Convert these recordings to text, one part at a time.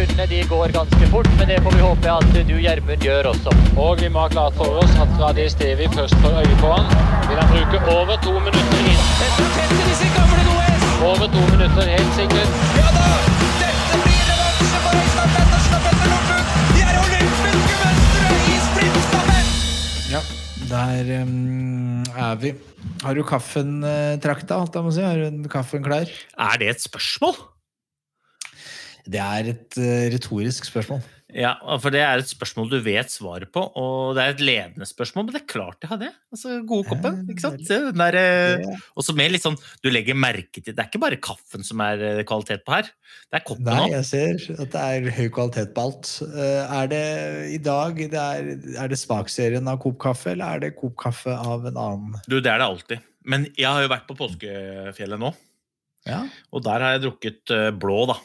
sekundene de går ganske fort, men det får vi håpe at du, Gjermund, gjør også. Og vi må ha klart for oss at fra det stedet vi først får øye på han, vil han bruke over to minutter inn. Over to minutter, helt sikkert. Ja da! Dette blir revansje for Øystein Pettersen og Petter Northug! De er olympiske mestere i sprintstafett! Ja, der um, er vi. Har du kaffen uh, trakta, holdt jeg på å si? Har du kaffen klar? Er det et spørsmål? Det er et uh, retorisk spørsmål. Ja, for det er et spørsmål du vet svaret på, og det er et ledende spørsmål, men det er klart jeg har det. Altså, gode koppen, ikke sant? Der, eh, også med litt sånn, du legger merke til, det er ikke bare kaffen som er eh, kvalitet på her, det er koppen Nei, jeg ser at det er høy kvalitet på alt. Er det i dag det er, er det smaksserien av Coop kaffe, eller er det Coop kaffe av en annen? Du, det er det alltid. Men jeg har jo vært på påskefjellet nå, Ja, og der har jeg drukket eh, blå, da.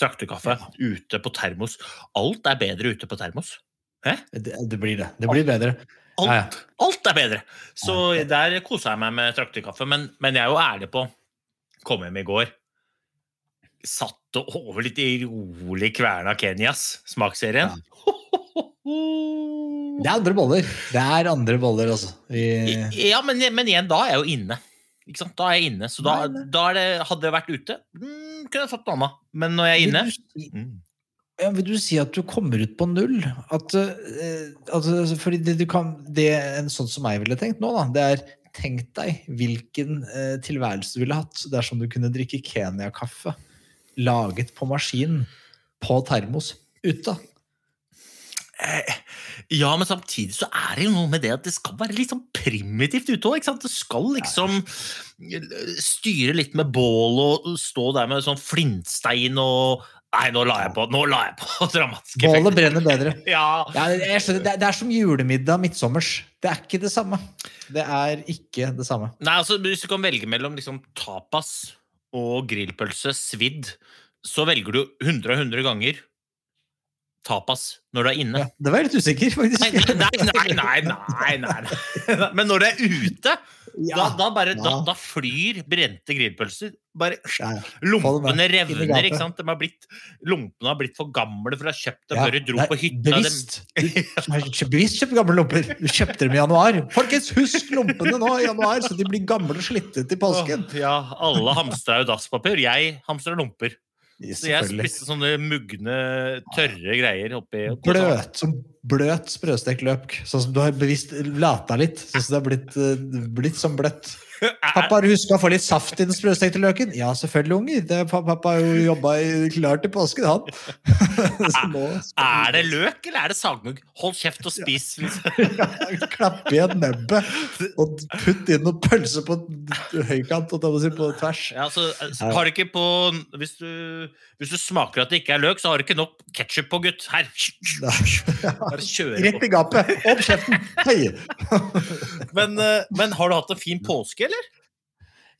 Traktekaffe ute på termos. Alt er bedre ute på termos. Hæ? det, det blir det. Det blir bedre. Alt, Ja, ja. alt er bedre! Så der kosa jeg meg med traktekaffe. Men, men jeg er jo ærlig på Kom hjem i går. Satte over litt i rolig kverna Kenyas, smaksserien. Det er andre boller. Det er andre boller, altså. Vi, Ja, men, men igjen, da er jeg jo inne. Da er jeg inne. Så da, da det, hadde jeg vært ute, mm, kunne jeg fått noe annet. Men når jeg er inne mm. Ja, vil du si at du kommer ut på null? At, uh, altså, fordi det, du kan, det en sånn som jeg ville tenkt nå, da, det er Tenk deg hvilken uh, tilværelse du ville hatt dersom du kunne drikke Kenya-kaffe laget på maskin på termos ute. Eh, Ja, men samtidig så er det jo noe med det at det skal være litt sånn primitivt ute òg. Det skal liksom styre litt med bål og stå der med sånn flintstein og Nei, nå la jeg på, nå la jeg på dramatiske Bålet brenner bedre. Ja, Ja, jeg skjønner, det, er- det er som julemiddag midtsommers. Det er ikke det samme. Det er ikke det samme. Nei, altså Hvis du kan velge mellom liksom tapas og grillpølse svidd, så velger du 100 og 100 ganger tapas når du er inne. Ja, det var jeg litt usikker, faktisk. Nei, nei, nei, nei, nei. Men når du er ute, Ja, da, da, bare, ja. da flyr brente grillpølser. Bare. Lompene revner, ikke sant? De har blitt, lompene har blitt for gamle for å ha kjøpt dem før du dro på hytta. Bevisst. Kjøpt- bevisst kjøpt gamle lomper. Du kjøpte dem i januar. Folkens, husk lompene nå i januar, så de blir gamle og slitte til påsken. Åh, Ja, alle hamstrer jo dasspapir. Jeg hamstrer lomper. Så jeg spiste sånne mugne, tørre greier oppi Bløt, som bløt sprøstekt løk. Sånn som du har bevisst lata litt. Sånn som det har blitt, eh, blitt som bløtt. Pappa, har du huska å få litt saft i den sprøstekte løken? Ja, selvfølgelig, unger. Det, pappa jobba klar til påsken, han. Er det løk, eller er det sagmugg? Hold kjeft og spis. ja, klapp igjen nebbet og putt inn noen pølse på høykant og ta på tvers. Ja, så, så har du ikke på hvis du, hvis du smaker at det ikke er løk, så har du ikke nok ketsjup på, gutt. Her. Bare kjøre Rett på. i gapet! Opp kjeften! Hei! Men, eh, men har du hatt en fin påske, eller?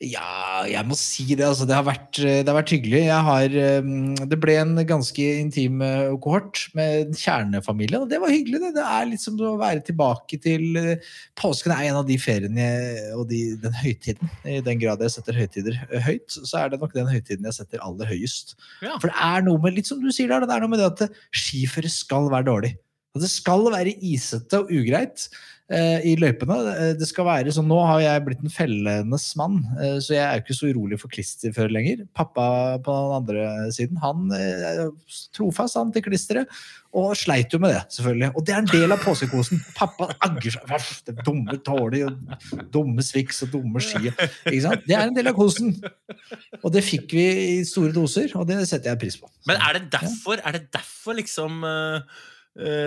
Ja, jeg må si det. Altså, det, har vært, det har vært hyggelig. Jeg har, um, det ble en ganske intim uh, kohort med kjernefamilien, og det var hyggelig. Det, det er liksom å være tilbake til Påsken er en av de feriene og de, den høytiden. I den grad jeg setter høytider høyt, så er det nok den høytiden jeg setter aller høyest. Ja. For det er noe med litt som du sier der, det er noe med det at skiføre skal være dårlig. At det skal være isete og ugreit eh, i løypene. Eh, Det skal være sånn, Nå har jeg blitt en fellenes mann, eh, så jeg er jo ikke så urolig for Klister før lenger. Pappa på den andre siden, han eh, er trofast han til klisteret, og sleit jo med det, selvfølgelig. Og det er en del av påskekosen. Pappa agger seg «Æsj, det dumme tåler dumme sviks og dumme ski. Ikke sant? Det er en del av kosen. Og det fikk vi i store doser, og det setter jeg pris på. Men er det derfor, er det derfor liksom uh,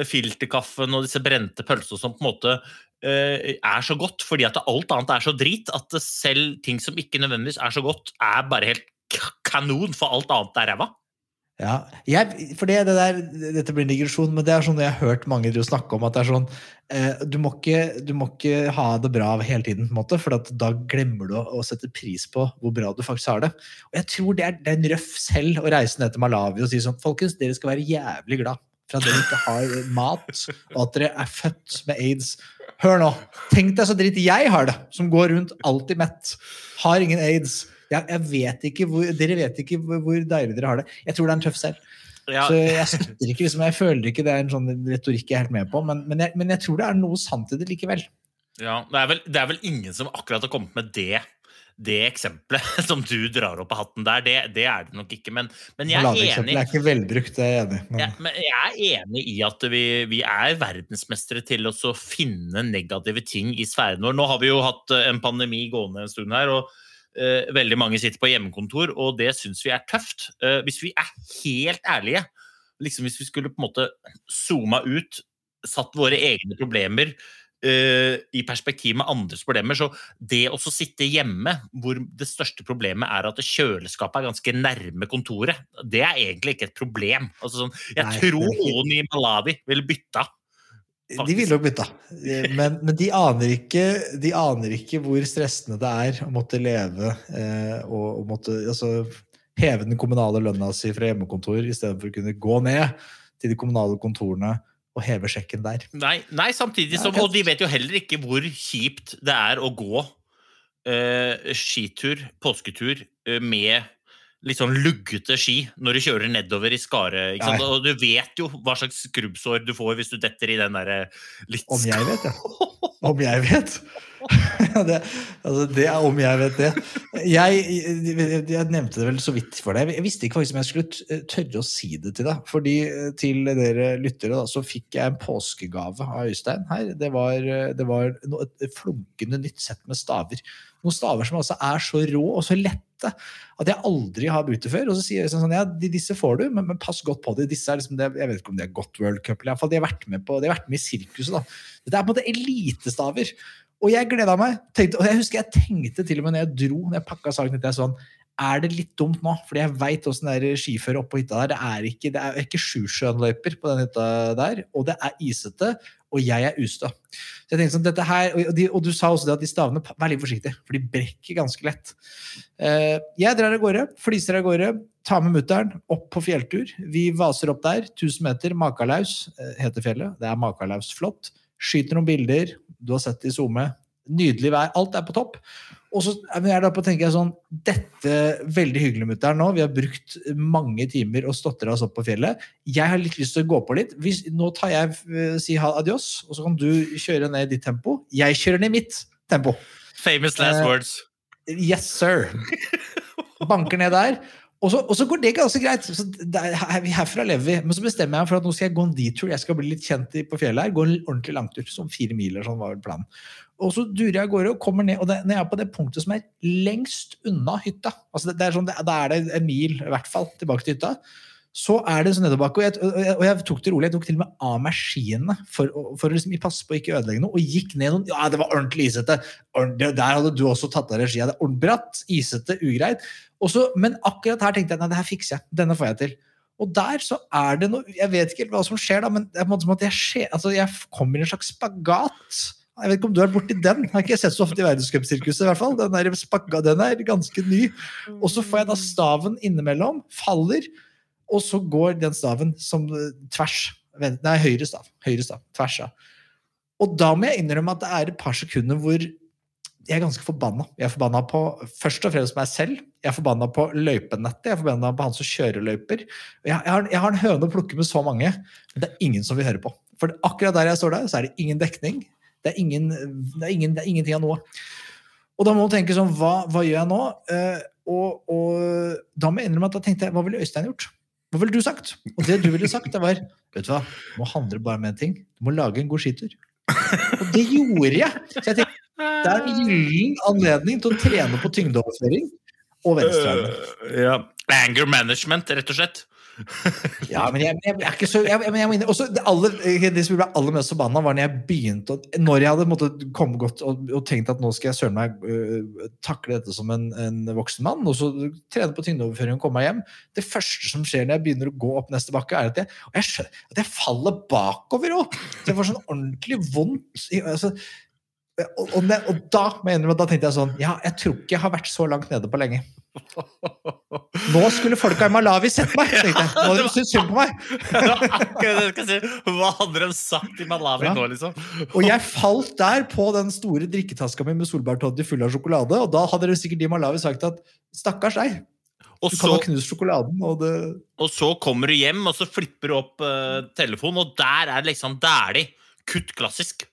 filterkaffen og disse brente pølsene som på en måte uh, er så godt? Fordi at alt annet er så drit at selv ting som ikke nødvendigvis er så godt, er bare helt kanon, for alt annet er ræva? Ja, jeg, for det, det der, Dette blir en digresjon, men det er sånn jeg har hørt mange snakke om. at det er sånn, eh, du, må ikke, du må ikke ha det bra hele tiden, på en måte, for da glemmer du å, å sette pris på hvor bra du faktisk har det. Og jeg tror det er, det er en røff selv å reise ned til Malawi og si sånn Folkens, dere skal være jævlig glad for at dere ikke har mat, og at dere er født med aids. Hør nå. Tenk deg så dritt jeg har det, som går rundt alltid mett. Har ingen aids. Jeg, jeg vet ikke hvor, dere vet ikke hvor, hvor deilig dere har det. Jeg tror det er en tøff selv. Ja, Så jeg støtter ikke, liksom, jeg føler ikke det er en sånn retorikk jeg er helt med på, men, men, jeg, men jeg tror det er noe sant i det likevel. ja det, er vel, det er vel ingen som akkurat har kommet med det, det eksempelet som du drar opp av hatten der. Det, det er det nok ikke. Men, men jeg er enig. er ikke velbrukt, jeg er enig men- Ja, men jeg er enig i at vi, vi er verdensmestere til å finne negative ting i sfæren vår. Nå har vi jo hatt eh, en pandemi gående en stund her, og uh, veldig mange sitter på hjemmekontor, og det syns vi er tøft. Uh, hvis vi er helt ærlige, liksom hvis vi skulle på en måte zooma ut, satt våre egne problemer i perspektiv med andres problemer, så det å sitte hjemme, hvor det største problemet er at kjøleskapet er ganske nærme kontoret, det er egentlig ikke et problem. Altså sånn, jeg Nei, tror noen i Malawi ville bytta. De ville nok bytta, men, men de, aner ikke, de aner ikke hvor stressende det er å måtte leve eh, og, og måtte altså, heve den kommunale lønna si fra hjemmekontor istedenfor å kunne gå ned til de kommunale kontorene og heve sjekken der. Nei, nei samtidig som, og de vet jo heller ikke hvor kjipt det er å gå uh, skitur, påsketur, uh, med litt sånn luggete ski når du kjører nedover i skaret. Og du vet jo hva slags skrubbsår du får hvis du detter i den derre litt Om jeg vet, ja. Om jeg vet. det, altså, det er om jeg vet det. Jeg, jeg, jeg nevnte det vel så vidt for deg. Jeg visste ikke faktisk om jeg skulle tørre å si det til deg. Fordi eh, til dere lyttere da, så fikk jeg en påskegave av Øystein her. Det var, eh, det var noe, et flunkende nytt sett med staver. Noen staver som altså er så rå og så lette at jeg aldri har brukt det før. Og så sier jeg sånn, ja, disse får du, men, men pass godt på det. Disse er liksom, det, jeg vet ikke om det er godt World Cup, eller i hvert fall de har vært med på, de har vært med i sirkuset. da. Dette er på en måte elitestaver. Og jeg gleda meg. Tenkte, og jeg husker jeg tenkte til og med når jeg dro, når jeg pakka saken, tenkte jeg sånn Er det litt dumt nå? Fordi jeg veit åssen det er skiføre oppå hytta der. Det er ikke, det er ikke Sjusjøen-løyper på den hytta der, og det er isete. Og jeg er ustø. Så jeg tenkte sånn, dette her, og, de, og du sa også det at de stavene Vær litt forsiktig, for de brekker ganske lett. Uh, jeg drar av gårde, fliser av gårde, tar med mutter'n opp på fjelltur. Vi vaser opp der, 1000 meter, Makalaus eh, heter fjellet. Det er Makalaus flott. Skyter noen bilder, du har sett det i SoMe. Nydelig vær, alt er på topp. Og så er jeg da på å tenke sånn Dette veldig hyggelig, mutter'n, nå. Vi har brukt mange timer og stotra oss opp på fjellet. Jeg har litt lyst til å gå på litt. Hvis, nå tar jeg eh, si adios, og så kan du kjøre ned i ditt tempo. Jeg kjører ned i mitt tempo. Famous last Eh, words. Yes, sir. Banker ned der. Og så, og så går det ganske greit. Så det er, herfra lever vi. Men så bestemmer jeg meg for at nå skal jeg gå en detour. Jeg skal bli litt kjent på fjellet her. Gå en ordentlig langtur. Sånn fire mil eller sånn var vel planen. Og så durer jeg av gårde og kommer ned. Og det, når jeg er på det punktet som er lengst unna hytta, altså det, det er sånn, da er det en mil i hvert fall tilbake til hytta, så er det en sånn nedoverbakke. Og, og, og jeg tok det rolig. Jeg tok til og med av meg skiene for, for å liksom passe på å ikke ødelegge noe. Og gikk ned noen Ja, det var ordentlig isete. Ordentlig, der hadde du også tatt av deg skia. Bratt, isete, ugreit. Og så- men akkurat her tenkte jeg nei, det her fikser jeg. Denne får jeg til. Og der så er det noe Jeg vet ikke hva som skjer, da, men det er på en måte som at jeg, skjer, altså jeg kommer i en slags spagat. Jeg vet ikke om du er borti den. Jeg Har ikke sett så ofte i verdenscupsirkuset. i hvert fall. Den er, spakka, den er ganske ny. Og så får jeg da staven innimellom, faller, og så går den staven som eh, tvers. Nei, høyre stav. Høyre stav. Tvers, ja. Og da må jeg innrømme at det er et par sekunder hvor jeg er ganske forbanna. Jeg er forbanna på først og fremst meg selv. Jeg er forbanna på løypenettet. Jeg er forbanna på han som kjører løyper. Jeg, jeg, har, jeg har en høne å plukke med så mange, men det er ingen som vil høre på. For akkurat der jeg står der, så er det ingen dekning. Det er, ingen, det er, ingen, det er ingenting av noe. Og da må man tenke sånn, hva, hva gjør jeg nå? Eh, og, og da må jeg innrømme at da tenkte jeg, hva ville Øystein gjort? Hva ville du sagt? Og det du ville sagt, det var vet du hva, nå handler det bare om en ting. Du må lage en god skitur. Og det gjorde jeg! Så jeg tenkte, det er en gyllen anledning til å trene på tyngdeoverføring og venstrearmen. Uh, ja. Anger management, rett og slett. Ja, men jeg, jeg, er ikke så jeg, men jeg, mener- også det, aller, det som ble aller mest forbanna, var når jeg begynte Når jeg hadde måttet komme godt og, og tenkt at nå skal jeg søren meg uh, takle dette som en, en voksen mann, og så trene på tyngdeoverføring og komme meg hjem Det første som skjer når jeg begynner å gå opp neste bakke, er at jeg, jeg, skjønner, at jeg faller bakover òg! Det får sånn ordentlig vondt. Altså, og, og, og da, jeg da tenkte jeg sånn Ja, jeg tror ikke jeg har vært så langt nede på lenge. Nå skulle folka i Malawi sett meg! tenkte jeg. Nå hadde de syntes synd på meg. Si. Hva hadde de sagt i Malawi Ja. nå, liksom? Og jeg falt der på den store drikketaska mi med solbærtoddy full av sjokolade, og da hadde de sikkert i Malawi sagt at stakkars deg, Og du kan så, ha knust sjokoladen, og det og så kommer du hjem, og så flipper du opp uh, telefonen, og der er det liksom er. Kutt klassisk.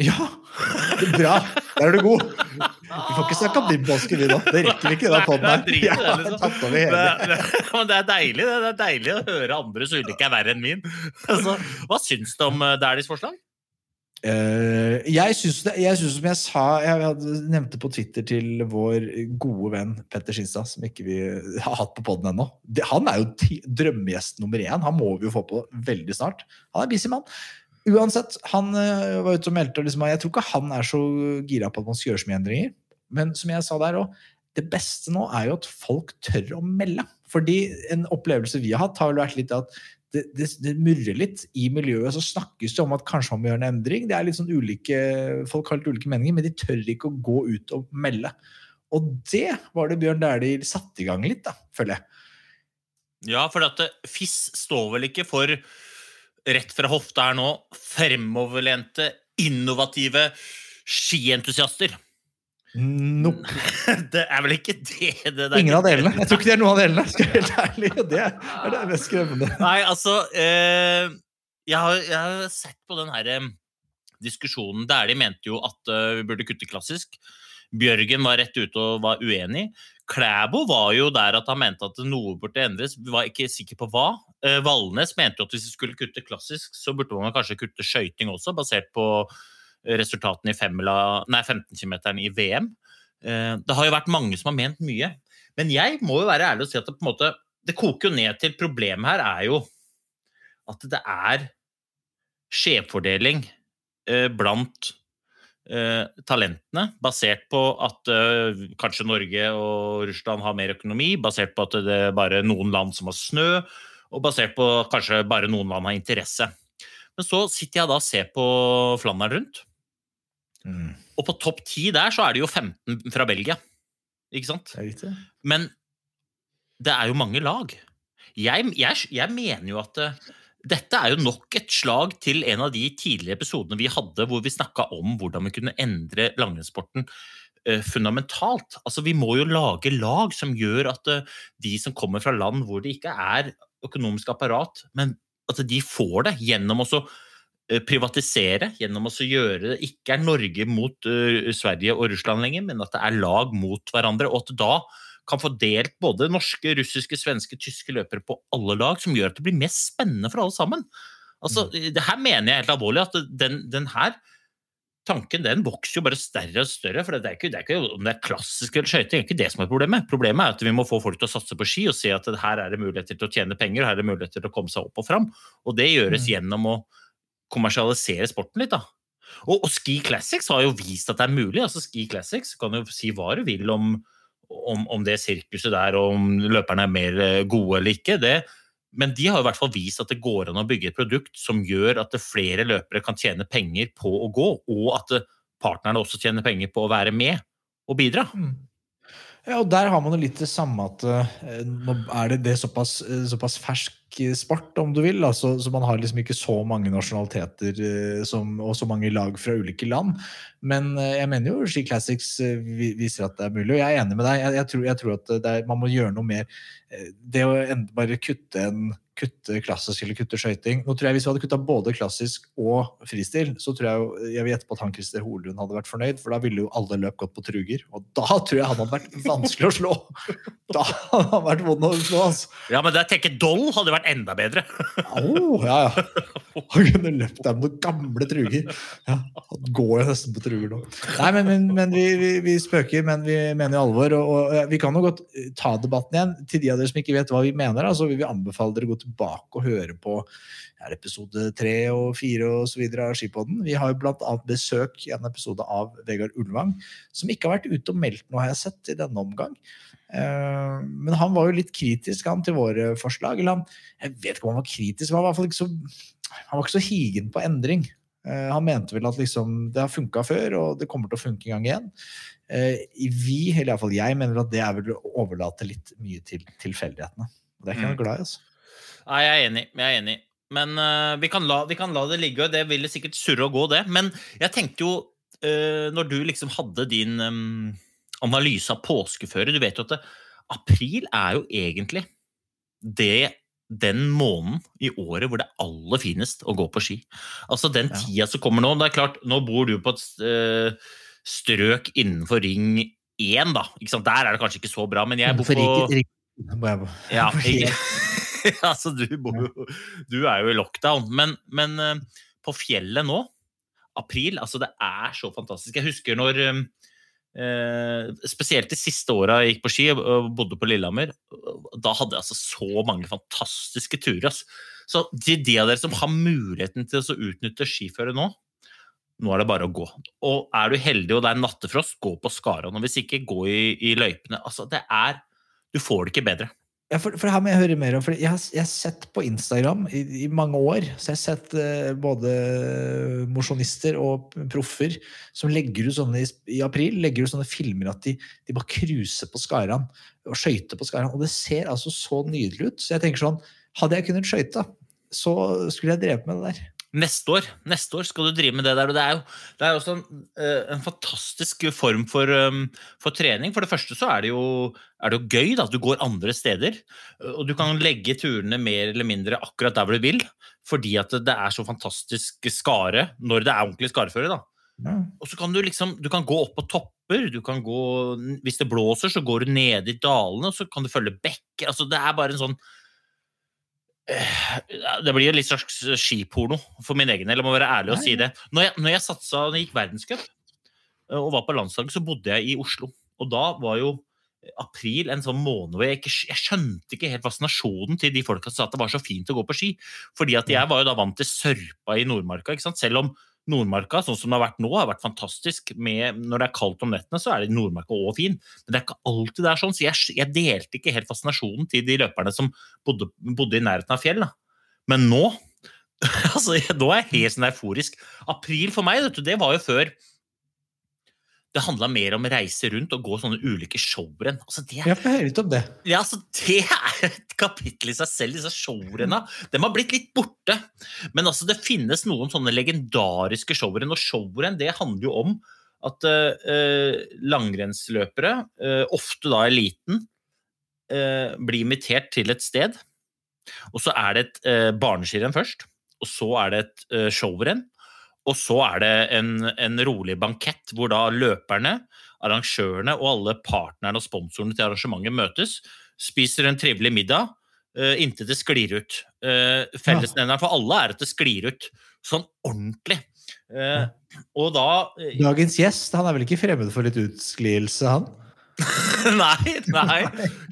Ja! er Bra! Der er du god. Vi får ikke snakke om din påske, vi nå. Det rekker vi ikke i den her. Det er det, liksom. Det, hele. det, men det er deilig det. det er deilig å høre andres ulykke er verre enn min. Altså, hva syns du om Dæhlies forslag? Uh, jeg syns jeg synes som jeg sa Jeg hadde, nevnte på Twitter til vår gode venn Petter Skinstad, som ikke vi har hatt på poden ennå. Han er jo drømmegjest nummer én. Han må vi jo få på veldig snart. Han er busy mann. Uansett, han eh, var ute og meldte og liksom, Jeg tror ikke han er så gira på at man skal gjøre så mye endringer. Men som jeg sa der òg, det beste nå er jo at folk tør å melde. Fordi en opplevelse vi har hatt, har vel vært litt at det, det, det murrer litt i miljøet. Så snakkes det om at kanskje man må gjøre en endring. Det er litt sånn ulike, Folk har litt ulike meninger, men de tør ikke å gå ut og melde. Og det var det Bjørn Dæhlie satte i gang litt, da, føler jeg. Ja, for at eh, FIS står vel ikke for rett fra hofta her nå fremoverlente, innovative skientusiaster. Nope. Det er vel ikke det det der- Ingen av delene. Jeg tror ikke det er noen av delene. Skal jeg være helt ærlig. Det er det mest skremmende. Nei, altså eh, jeg, har, jeg har sett på den her eh, diskusjonen der de mente jo at eh, vi burde kutte klassisk. Bjørgen var rett ute og var uenig. Klæbo var jo der at han mente at noe burde endres. Vi var ikke sikker på hva. Eh, Valnes mente jo at hvis vi skulle kutte klassisk, så burde man kanskje kutte skøyting også, basert på resultatene i femmila, nei, 15 km i VM. Eh, Det har jo vært mange som har ment mye. Men jeg må jo være ærlig og si at det på en måte det koker jo ned til problemet her er jo at det er skjevfordeling eh, blant talentene, basert på at eh, kanskje Norge og Russland har mer økonomi, basert på at det er bare noen land som har snø, og basert på kanskje bare noen land har interesse. Men så sitter jeg da og ser på Flandern rundt, Mm, og på topp 10 der så er det jo 15 fra Belgia. Ikke sant? det. Men det er jo mange lag. Jeg, jeg, jeg mener jo at eh, dette er jo nok et slag til en av de tidligere episodene vi hadde hvor vi snakka om hvordan vi kunne endre langrennssporten eh, fundamentalt. Altså, vi må jo lage lag som gjør at eh, de som kommer fra land hvor det ikke er økonomisk apparat, men at de får det gjennom også eh, privatisere, gjennom å gjøre det ikke er Norge mot eh, Sverige og Russland lenger, men at det er lag mot hverandre, og at da kan få delt både norske, russiske, svenske, tyske løpere på alle lag, som gjør at det blir mest spennende for alle sammen. Altså, det her mener jeg helt alvorlig, at den, den her tanken den vokser jo bare større og større. for det er ikke, det er ikke Om det er klassisk eller skøyting, det er ikke det som er problemet. Problemet er at vi må få folk til å satse på ski og se at her er det muligheter til å tjene penger, her er det muligheter til å komme seg opp og fram. Og det gjøres gjennom å kommersialisere sporten litt, da. Og, og Ski Classics har jo vist at det er mulig. altså Ski Classics kan jo si hva du vil om, om, om det sirkuset der, og om løperne er mer eh, gode eller ikke. Det, Men de har i hvert fall vist at det går an å bygge et produkt som gjør at flere løpere kan tjene penger på å gå, og at partnerne også tjener penger på å være med og bidra. Mm. Ja, og der har man jo litt det samme at eh, nå er det, det såpass, eh, såpass fersk sport, om du vil. Altså, så man har liksom ikke så mange nasjonaliteter eh, som, og så mange lag fra ulike land. Men eh, jeg mener jo Ski Classics eh, viser at det er mulig, og jeg er enig med deg. Jeg, jeg, tror, jeg tror at er, man må gjøre noe mer. Eh, Det å bare kutte en kutte klassisk eller kutte skøyting Nå tror jeg Hvis vi hadde kutta både klassisk og fristil, så tror jeg jo, jeg vil gjette på at han Christer Holund hadde vært fornøyd, for da ville jo alle løp gått på truger. Og da tror jeg han hadde vært vanskelig å slå! Da hadde han vært vond å slå, altså. Ja, men jeg tenker Doll hadde vært enda bedre. Oh, ja, ja. Han kunne løpt der med noen gamle truger. Ja, han går jo nesten på truger nå. Nei, men, men, men vi, vi, vi spøker, men vi mener jo alvor. Og, og vi kan jo godt eh, ta debatten igjen. Til de av dere som ikke vet hva vi mener, så vil vi anbefale dere å gå tilbake og høre på er episode tre og fire videre av Skipodden. Vi har jo blant annet besøk i en episode av Vegard Ulvang, som ikke har vært ute og meldt noe, har jeg sett, i denne omgang. Eh, Men han var jo litt kritisk han, til våre forslag. Eller han, jeg vet ikke om han var kritisk, men han var ikke så, han var ikke så higen på endring. Eh, Han mente vel at liksom, det har funka før, og det kommer til å funke en gang igjen. Eh, Vi, eller iallfall jeg, mener at det er vel å overlate litt mye til tilfeldighetene. Det er ikke jeg Mm. glad i. altså. Nei, jeg er enig. Jeg er enig. Men uh, vi, kan la, vi kan la det ligge, og det ville sikkert surre og gå, det. Men jeg tenkte jo, uh, når du liksom hadde din em, analyse av påskeføre Du vet jo at det, april er jo egentlig det den måneden i året hvor det er aller finest å gå på ski. Altså den Ja. tida som kommer nå. Det er klart, nå bor du på et eh, strøk innenfor ring 1, da. Der er det kanskje ikke så bra, men jeg bor på jeg- ja, altså du, bor jo, du er jo i lockdown, men, men eh, på fjellet nå, april, altså det er så fantastisk. Jeg husker når eh, Spesielt de siste åra jeg gikk på ski og bodde på Lillehammer, da hadde jeg altså så mange fantastiske turer. ass. Så til de av dere som har muligheten til å utnytte skiføre nå, nå er det bare å gå. Og er du heldig og det er nattefrost, gå på Skaran. Og hvis ikke, gå i, i løypene. Altså, det er Du får det ikke bedre. Ja, for, for her må jeg høre mer om, for jeg har, jeg har sett på Instagram i, i mange år, så jeg har sett eh, både mosjonister og proffer som legger ut sånne i, i april, legger ut sånne filmer at de, de bare cruiser på Skaran og skøyter på Skaran, og det ser altså så nydelig ut. Så jeg tenker sånn, hadde jeg kunnet skøyte, så skulle jeg drevet med det der. Neste år neste år skal du drive med det der. og Det er jo det er også en, eh, en fantastisk form for, um, for trening. For det første så er det jo, er det jo gøy da, at du går andre steder. eh, Og du kan legge turene mer eller mindre akkurat der hvor du vil. Fordi at det er så fantastisk skare når det er ordentlig skareføre. da. Mm. Og så kan du liksom, du kan gå opp på topper, du kan gå, hvis det blåser så går du ned i dalene, og så kan du følge bekker. Altså det er bare en sånn Eh, Det blir en litt slags skiporno for min egen del, jeg må være ærlig og si det. Når jeg, når jeg satsa, når jeg gikk verdenscup eh, og var på landslaget, så bodde jeg i Oslo. Og da var jo april en sånn måned hvor jeg ikke jeg skjønte ikke helt fascinasjonen til de folka som sa at det var så fint å gå på ski. Fordi at jeg var jo da vant til sørpa i Nordmarka, ikke sant? selv om Nordmarka, sånn som det har vært nå, har vært fantastisk. Med, når det er kaldt om nettene, så er det Nordmarka òg fin. Men det er ikke alltid det er sånn, så jeg, jeg delte ikke helt fascinasjonen til de løperne som bodde, bodde i nærheten av fjell. Da. Men nå altså, nå er jeg helt sånn euforisk. April for meg, du, det var jo før det handla mer om å reise rundt og gå sånne ulike showrenn. Altså, det, Jeg får høre litt om det. ja, altså, det er et kapittel i seg selv, disse showrenna. De har blitt litt borte. Men altså, det finnes noen sånne legendariske showrenn, og showrenn det handler jo om at uh, langrennsløpere, uh, ofte da eliten, uh, blir invitert til et sted. Og så er det et barneskirenn først, og så er det et showrenn. Og så er det en, en rolig bankett hvor da løperne, arrangørene og alle partnerne og sponsorene til arrangementet møtes, spiser en trivelig middag uh, inntil det sklir ut. Uh, Fellesnevneren for alle er at det sklir ut sånn ordentlig. Eh, og da eh, Dagens gjest, han er vel ikke fremmed for litt utsklielse, han? Nei, nei.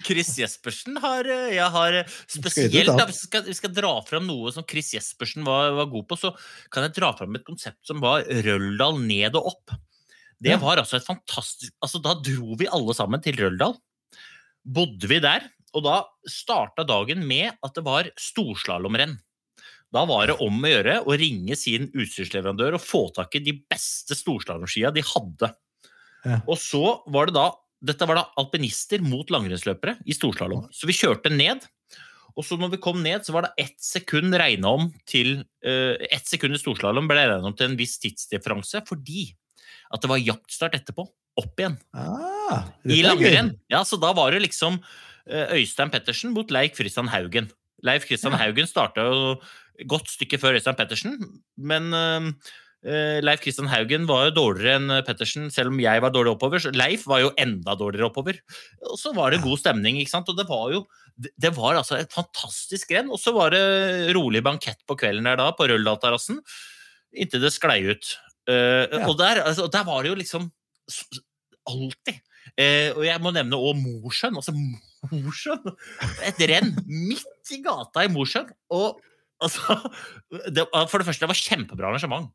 Chris Jespersen har eh, Jeg har eh, spesielt da. hvis vi skal, vi skal dra fram noe som Chris Jespersen var, var god på, så kan jeg dra fram et konsept som var Røldal ned og opp. Det Ja. var altså et fantastisk Altså, da dro vi alle sammen til Røldal. Bodde vi der Og da starta dagen med at det var storslalåmrenn. Da var det om å gjøre å ringe sin utstyrsleverandør og få tak i de beste storslalåmskia de hadde. Ja. Og så var det da Dette var da alpinister mot langrennsløpere i storslalåm. Så vi kjørte ned. Og så når vi kom ned, så var det ett sekund regna om til uh, Ett sekund i storslalåm ble regna om til en viss tidsdifferanse fordi at det var jaktstart etterpå. Opp igjen. Ah, I langrenn. Ja, så da var det liksom uh, Øystein Pettersen mot Leif Christian Haugen. Leif Christian Ja. Haugen starta jo godt stykke før Øystein Pettersen, men eh, Leif Kristian Haugen var jo dårligere enn Pettersen, selv om jeg var dårlig oppover. Så Leif var jo enda dårligere oppover. Og så var det god stemning, ikke sant. Og det var jo det var altså et fantastisk renn. Og så var det rolig bankett på kvelden der da, på Røldal-terrassen, inntil det sklei ut. Eh, Ja. Og der, altså, der var det jo liksom alltid. Eh, og jeg må nevne òg Mosjøen. Altså Mosjøen! Et renn midt i gata i Mosjøen. Og altså det, For det første, det var kjempebra arrangement.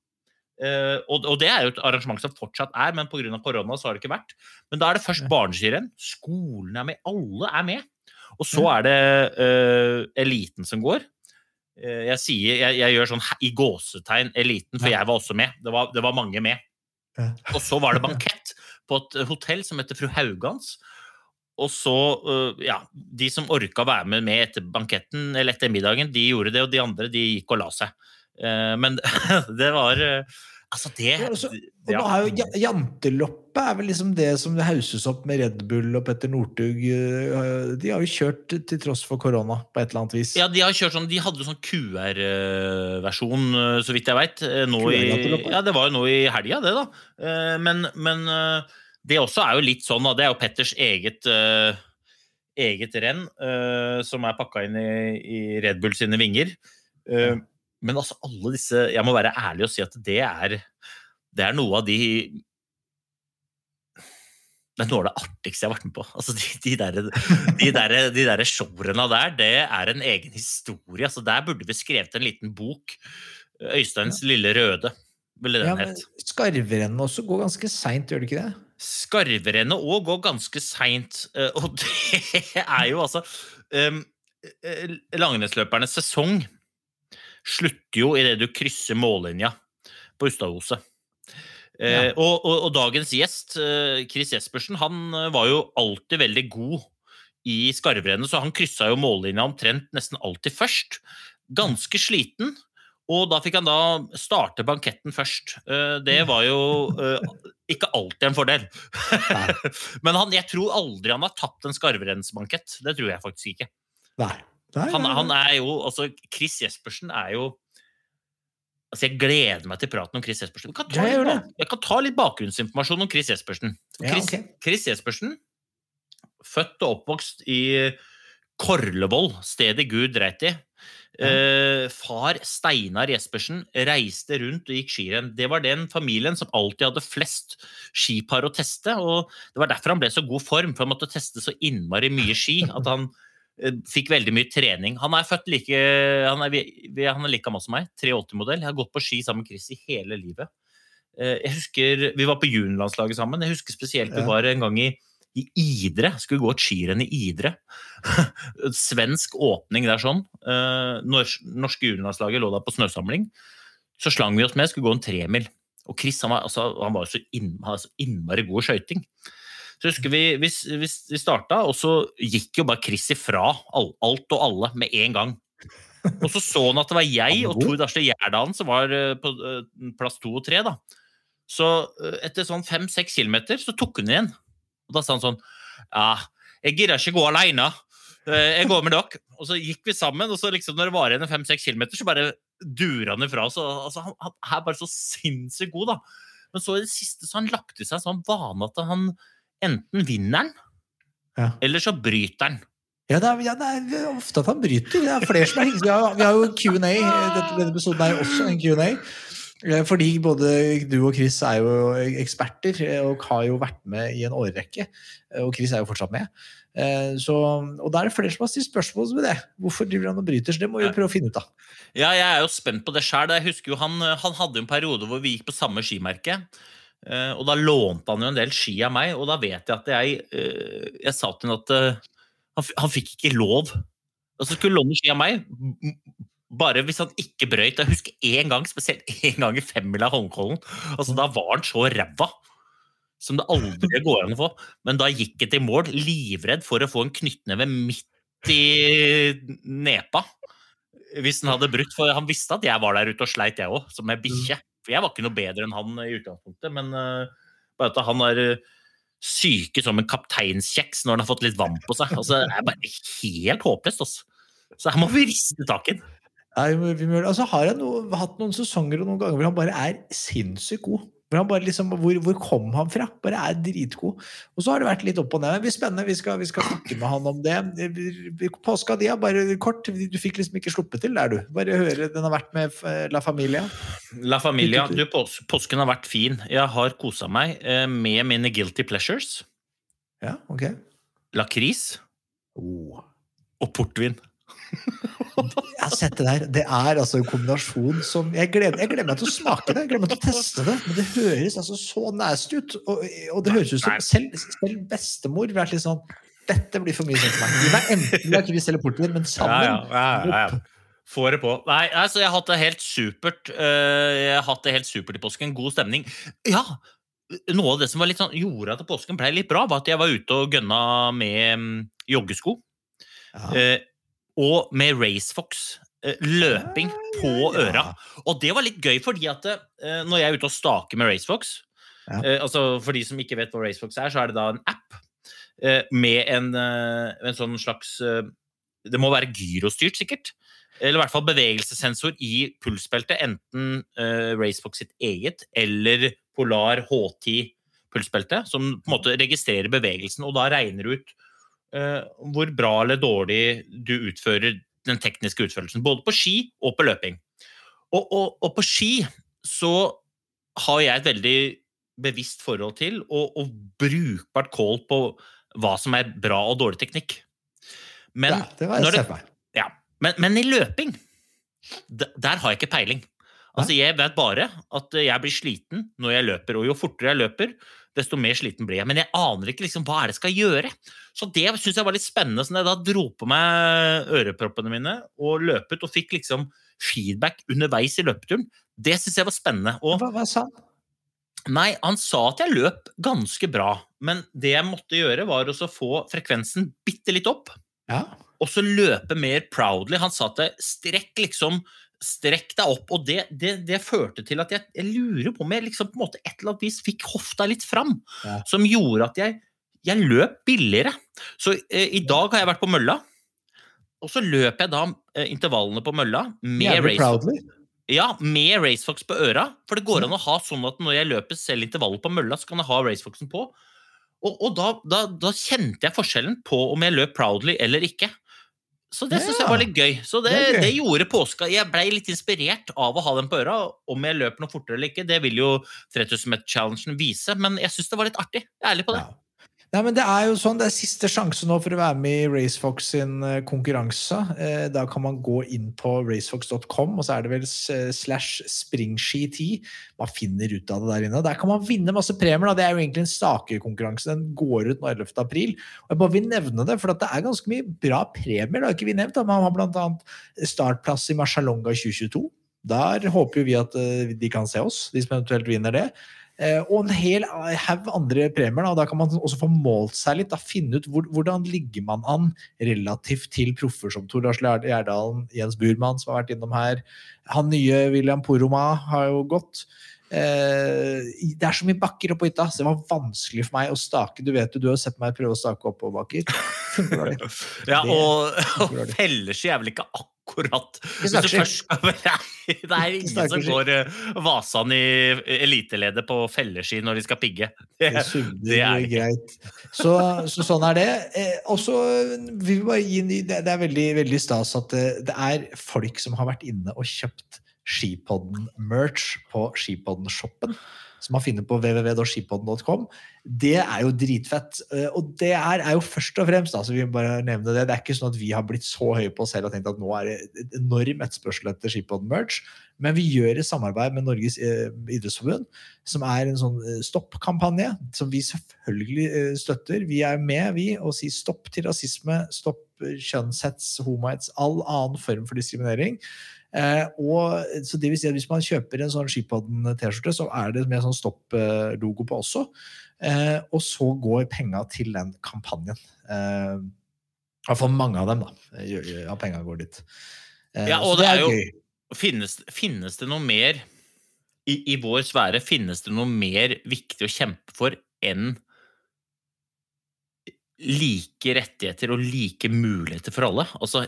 Eh, og, og det er jo et arrangement som fortsatt er, men pga. korona så har det ikke vært. Men da er det først barneskirenn. Skolen er med. Alle er med. Og så er det uh, eliten som går. Uh, jeg sier, jeg, jeg gjør sånn i gåsetegn eliten, for jeg var også med. Det var, det var mange med. Og så var det bankett på et hotell som heter Fru Haugans. Og så, ja, de som orka være med, med etter banketten eller etter middagen, de gjorde det, og de andre de gikk og la seg. Eh, men det var øh, Altså, det Ja, altså, Og ja. har jo ja- Janteloppet er vel liksom det som hauses opp med Red Bull og Petter Northug. eh, De har jo kjørt til tross for korona på et eller annet vis. Ja, de har kjørt sånn, de hadde jo sånn QR-versjon, så vidt jeg veit. Ja, det var jo nå i helga, det, da. Eh, Men, men eh, det også er jo litt sånn, da. Det er jo Petters eget eh, eget renn eh, som er pakka inn i, Red Bull sine vinger. Eh, Men altså, alle disse Jeg må være ærlig og si at det er Det er noe av de det er noe av det artigste jeg har vært med på. Altså, de, de, der, de, der, de der showrunna der, det er en egen historie. Altså, der burde vi skrevet en liten bok. Øysteins lille røde, ville den Ja, men het. Skarverennet også går ganske seint, gjør det ikke det? Skarverennet òg går ganske seint, eh, og det er jo altså um, eh, Langrennsløpernes sesong slutter jo idet du krysser mållinja på Ustadhuset. Eh, Ja. og, og, og dagens gjest, eh, Chris Jespersen, han eh, var jo alltid veldig god i skarvrennet, så han kryssa jo mållinja omtrent nesten alltid først. Ganske sliten. Og da fikk han da starte banketten først. Det var jo ikke alltid en fordel. Men han, jeg tror aldri han har tapt en skarverennsbankett. Det tror jeg faktisk ikke. Nei. Nei, Han, han er jo, altså Chris Jespersen er jo Altså, Jeg gleder meg til praten om Chris Jespersen. Jeg kan ta, jeg litt, jeg kan ta litt bakgrunnsinformasjon om Chris Jespersen. Ja, Chris. Chris Jespersen, født og oppvokst i Korlevoll, stedet Gud dreit i. Uh, far Steinar Jespersen reiste rundt og gikk skirenn. Det var den familien som alltid hadde flest skipar å teste. og Det var derfor han ble så god form, for han måtte teste så innmari mye ski at han fikk veldig mye trening. Han er født like Han er, han er like gammel som meg. 83-modell. Jeg har gått på ski sammen med Chris i hele livet. Eh, Jeg husker, Vi var på juniorlandslaget sammen. Jeg husker spesielt vi var en gang i, i Idre. Skulle gå et skirenn i Idre. Svensk åpning der sånn. Eh, norske juniorlandslaget lå der på snøsamling. Så slang vi oss med, skulle gå en tremil. Og Chris han var, altså, han var så, inn, så innmari god i skøyting. Så husker vi, vi, vi, vi starta, og så gikk jo bare Chris ifra alt og alle med en gang. Og så så han at det var jeg og Tor Darsle Gjerdalen som var eh, på eh, plass to og tre. da. Så eh, etter sånn fem-seks kilometer så tok hun igjen. Og da sa han sånn Ja, jeg gidder ikke gå aleine. Jeg går med dere. Og så gikk vi sammen, og så liksom når det var igjen fem-seks kilometer, så bare durer han ifra Så, Altså, han, han er bare så sinnssykt god, da. Men så i det siste så han lagt i seg en sånn vane at han enten vinner han, Ja. eller så bryter han. Ja, det er, ja, det er ofte at han bryter. Det er flere som er Vi har, vi har jo Q&A. Dette- Denne episoden er jo også en Q&A. Eh, Fordi både du og Chris er jo eksperter eh, og har jo vært med i en årrekke. Eh, Og Chris er jo fortsatt med. Så, og da er det flere som har stilt spørsmål ved det. Hvorfor driver han og bryter? Så det må vi prøve å finne ut av. Ja, jeg er jo spent på det sjøl. Han, han hadde jo en periode hvor vi gikk på samme skimerke. Eh, Og da lånte han jo en del ski av meg, og da vet jeg at jeg, eh, jeg sa til henne at eh, Han, han fikk ikke lov. Og så skulle låne ski av meg, bare hvis han ikke brøyt. Jeg husker én gang, spesielt én gang i femmila Holmenkollen. Altså, da var han så ræva som det aldri går an å få. Men da gikk han til mål, livredd for å få en knyttneve midt i nepa. Hvis han hadde brutt, for han visste at jeg var der ute og sleit, jeg òg, som ei bikkje. For jeg var ikke noe bedre enn han i utgangspunktet, men uh, bare at han er eh, syke som en kapteinskjeks når han har fått litt vann på seg. Altså, det er bare helt håpløst. Altså. Så her må vi riste tak. Altså, har jeg no, hatt noen sesonger og noen ganger hvor han bare er sinnssykt god. Hvor, liksom, hvor, hvor kom han fra? Bare er dritgod. Og så har det vært litt opp og ned. Det blir spennende. Vi skal, vi skal snakke med han om det. Påska di, er bare kort. Du fikk liksom ikke sluppet til der, du. Bare høre. Den har vært med La Familia. La Familia, du, pås påsken har vært fin. Jeg har kosa meg eh, med mine guilty pleasures. Ja, ok. Lakris Oh. og portvin. Jeg har sett det der. Det er altså en kombinasjon som Jeg gleder, jeg gleder meg til å smake det, jeg gleder meg til å teste det. Men det høres altså så nasty ut. Og, og det høres ut som selv, selv bestemor ville vært litt sånn Dette blir for mye sånn for meg. Gi meg enten lakris eller portvin, men sammen. Få det på. Nei, altså, jeg har hatt det helt supert. eh, Jeg har hatt det helt supert i påsken. God stemning. Ja! Noe av det som sånn, gjorde at påsken ble litt bra, var at jeg var ute og gønna med mm, joggesko. Ja. Og med Racefox. eh, Løping på øra. Og det var litt gøy, fordi at eh, når jeg er ute og staker med Racefox eh, altså For de som ikke vet hva Racefox er, så er det da en app med en, en sånn slags Det må være gyrostyrt, sikkert. Eller i hvert fall bevegelsessensor i pulsbeltet. Enten Racefox sitt eget eller Polar H10 pulsbelte, som på en måte registrerer bevegelsen, og da regner ut hvor bra eller dårlig du utfører den tekniske utførelsen. Både på ski og på løping. Og, og, og på ski så har jeg et veldig bevisst forhold til og, og brukbart call på hva som er bra og dårlig teknikk. Men, ja, det var jeg det- ja, men, men i løping, der, der har jeg ikke peiling. Altså, Jeg vet bare at jeg blir sliten når jeg løper, og jo fortere jeg løper, desto mer sliten blir jeg. Men jeg aner ikke liksom, hva er det jeg skal gjøre. Så det syns jeg var litt spennende. Så jeg da dro på meg øreproppene mine og løpet, og fikk liksom feedback underveis i løpeturen, det syns jeg var spennende. Og Hva, hva sa han? Nei, han sa at jeg løp ganske bra, men det jeg måtte gjøre, var å få frekvensen bitte litt opp Ja. og så løpe mer proudly. Han sa at strekk liksom Strekk deg opp, og det, det, det førte til at jeg, jeg lurer på om jeg liksom på en måte et eller annet vis fikk hofta litt fram, Ja. som gjorde at jeg, jeg løp billigere. Så eh, i dag har jeg vært på mølla, og så løper jeg da eh, intervallene på mølla med proudly. Ja, med Racefox på øra. For det går an å ha sånn at når jeg løper selv intervallet på mølla, så kan jeg ha Racefoxen på. Og, og da, da, da kjente jeg forskjellen på om jeg løp proudly eller ikke. Så det syns jeg var litt gøy. Så det, Det det, gjorde påska. Jeg blei litt inspirert av å ha den på øra. Om jeg løper noe fortere eller ikke, det vil jo 3000 meter-challengen vise, men jeg syns det var litt artig. Jeg er ærlig på det. Ja. Nei, men Det er jo sånn, det er siste sjanse nå for å være med i Racefox sin eh, konkurranse. Eh, Da kan man gå inn på racefox.com, og så er det vel slash springski10. Man finner ut av det der inne. Der kan man vinne masse premier. Da. Det er jo egentlig en stakekonkurranse. Den går ut nå 11. april. Og jeg bare vil nevne det, for det er ganske mye bra premier. Det har ikke vi nevnt. Da. Man har bl.a. startplass i Marcialonga 2022. Der håper jo vi at eh, de kan se oss, de som eventuelt vinner det. Eh, og en hel haug andre premier. Da. Da kan man også få målt seg litt. Da, finne ut hvor, hvordan ligger man an relativt til proffer som Tor Lars Gjerdalen, Jens Burman, som har vært innom her. Han nye William Poroma har jo gått. Eh, det er så mye bakker oppå hytta, så det var vanskelig for meg å stake. Du vet jo, du har sett meg prøve å stake oppoverbakker. Ja, og, og dårlig. felleski er vel ikke akkurat Hvis du først skal Nei, det er ingen som går uh, Vasan i eliteleddet på felleski når de skal pigge. Det, Det er greit. Så, så sånn er det. Eh, og så vil vi bare gi en ny Det er veldig, veldig stas at det, det er folk som har vært inne og kjøpt Skipodden-merch på Skipodden-shoppen, som man finner på www.skipodden.com. Det er jo dritfett. Eh, Og det er, er jo først og fremst, altså vi bare nevne det, det er ikke sånn at vi har blitt så høye på oss selv og tenkt at nå er det et enorm etterspørsel etter Skipodden-merch, men vi gjør et samarbeid med Norges eh, idrettsforbund, som er en sånn eh, stopp-kampanje, som vi selvfølgelig støtter. Vi er med, vi, og sier stopp til rasisme, stopp kjønnshets, homohets, all annen form for diskriminering. Eh, og, så det vil si at Hvis man kjøper en sånn Skipodden-T-skjorte, så er det med sånn stopp-logo på også. Eh, og så går penga til den kampanjen. Eh, I hvert fall mange av dem, da. Ja, penga går dit. Eh, Ja, og det er jo gøy. finnes, finnes det noe mer i, i vår sfære Finnes det noe mer viktig å kjempe for enn like rettigheter og like muligheter for alle? Altså,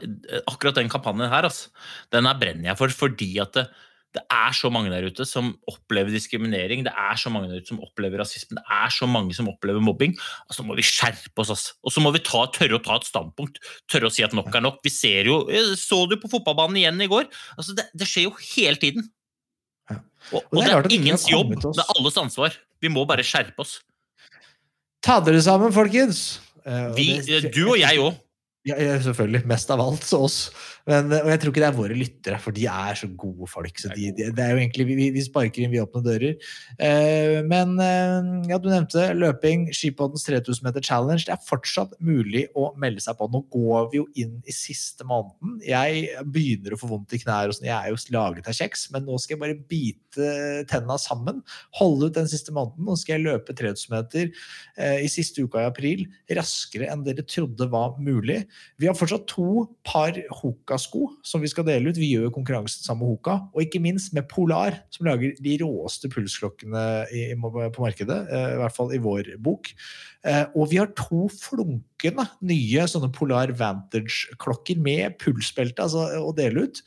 akkurat den kampanjen her, altså, den her brenner jeg for fordi at det, det er så mange der ute som opplever diskriminering, det er så mange der ute som opplever rasisme, det er så mange som opplever mobbing. Altså, nå må vi skjerpe oss, altså. Og så må vi ta, tørre å ta et standpunkt. Tørre å si at nok er nok. Vi ser jo Så du på fotballbanen igjen i går? Altså, det, det skjer jo hele tiden. Ja. Og, Og og det er det er ingens jobb, det er alles ansvar. Vi må bare skjerpe oss. Ta dere sammen, folkens! Eh, Vi, du og jeg òg. Ja, selvfølgelig. Mest av alt så oss. Men, og jeg tror ikke det er våre lyttere, for de er så gode folk. Så de, de, det er jo egentlig, vi, vi sparker inn vi åpner dører. Eh, men eh, ja, du nevnte løping, Skipoddens 3000 meter challenge. Det er fortsatt mulig å melde seg på. Nå går vi jo inn i siste måneden. Jeg begynner å få vondt i knær. og sånn. Jeg er jo laget av kjeks, men nå skal jeg bare bite tenna sammen. Holde ut den siste måneden. Nå skal jeg løpe 3000 meter eh, i siste uka i april. Raskere enn dere trodde var mulig. Vi har fortsatt to par Hoka-sko som vi skal dele ut. Vi gjør konkurransen sammen med Hoka. Og ikke minst med Polar, som lager de råeste pulsklokkene på markedet. eh, I hvert fall i vår bok. Eh, og vi har to flunkende nye sånne Polar Vantage-klokker med pulsbelte altså, å dele ut.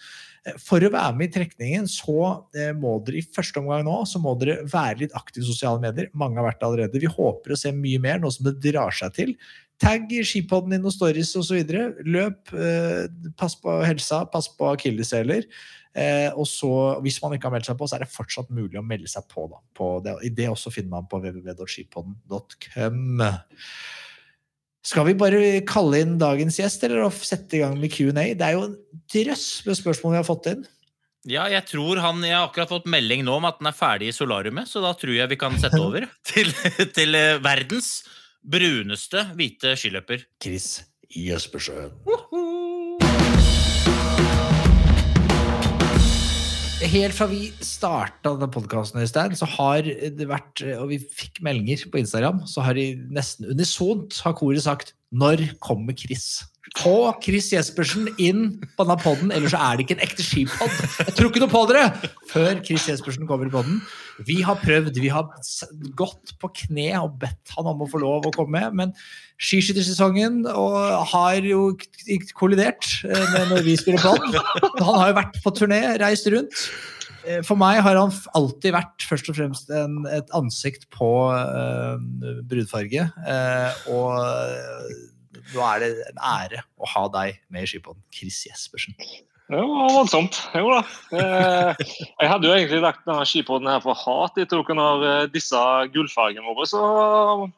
Eh, For å være med i trekningen så må dere i første omgang nå så må dere være litt aktive i sosiale medier. Mange har vært det allerede. Vi håper å se mye mer, nå som det drar seg til. Tagg skipodden i noen stories osv. Løp, eh, pass på helsa, pass på akilleshæler. Eh, og så, hvis man ikke har meldt seg på, så er det fortsatt mulig å melde seg på. Da, på det, I det også finner man på www.skipodden.com. Skal vi bare kalle inn dagens gjest, eller å sette i gang med Q&A? Det er jo en drøss med spørsmål vi har fått inn. Ja, jeg tror han Jeg har akkurat fått melding nå om at den er ferdig i solariumet, så da tror jeg vi kan sette over til, til eh, verdens bruneste hvite skiløper. Chris Jespersen. Helt fra vi starta denne podkasten, så har det vært Og vi fikk meldinger på Instagram, så har de nesten unisont har koret sagt Når kommer Chris? Få Chris Jespersen inn på denne podden, ellers er det ikke en ekte skipod. Jeg tror ikke noe på dere før Chris Jespersen kommer i podden. Vi har prøvd, vi har gått på kne og bedt han om å få lov å komme, men skiskyttersesongen har jo kollidert eh, med når vi spiller pod. Han har jo vært på turné, reist rundt. Eh, For meg har han alltid vært først og fremst en, et ansikt på øh, brudfarge. Øh, og nå er det en ære å ha deg med i skipoden, Chris Jespersen. Det var voldsomt. Jo da. Eh, Jeg hadde jo egentlig lagt denne skipoden her for hat etter dere har eh, disse gullfargene våre så,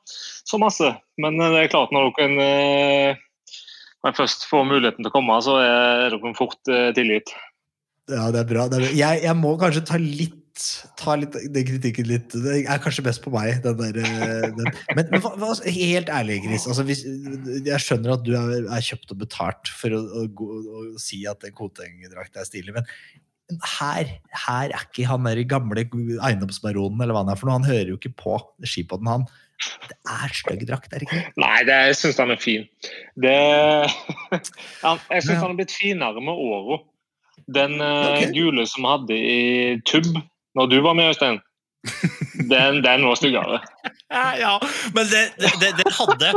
så masse. Men eh, det er klart når dere når først får muligheten til å komme, så er dere fort tilgitt. Ja, det er bra. Det er bra. Jeg, jeg må kanskje ta litt ta litt, den kritikken litt Det er kanskje best på meg, den der eh, den. Men, men hva, helt ærlig, Chris. Altså, hvis, jeg skjønner at du er, er kjøpt og betalt for å, å, å, å si at en Koteng-drakt er stilig, men her, her er ikke han der gamle eiendomsbaronen eller hva han er for noe. Han hører jo ikke på skipoden, han. Det er stygg drakt, er det ikke det? Nei, det, jeg syns han er fin. Det, jeg syns han er blitt finere med åra. Den okay. Gule som vi hadde i Tubb når du var med, Øystein, den, den var styggere. Ja, men det, det, det, hadde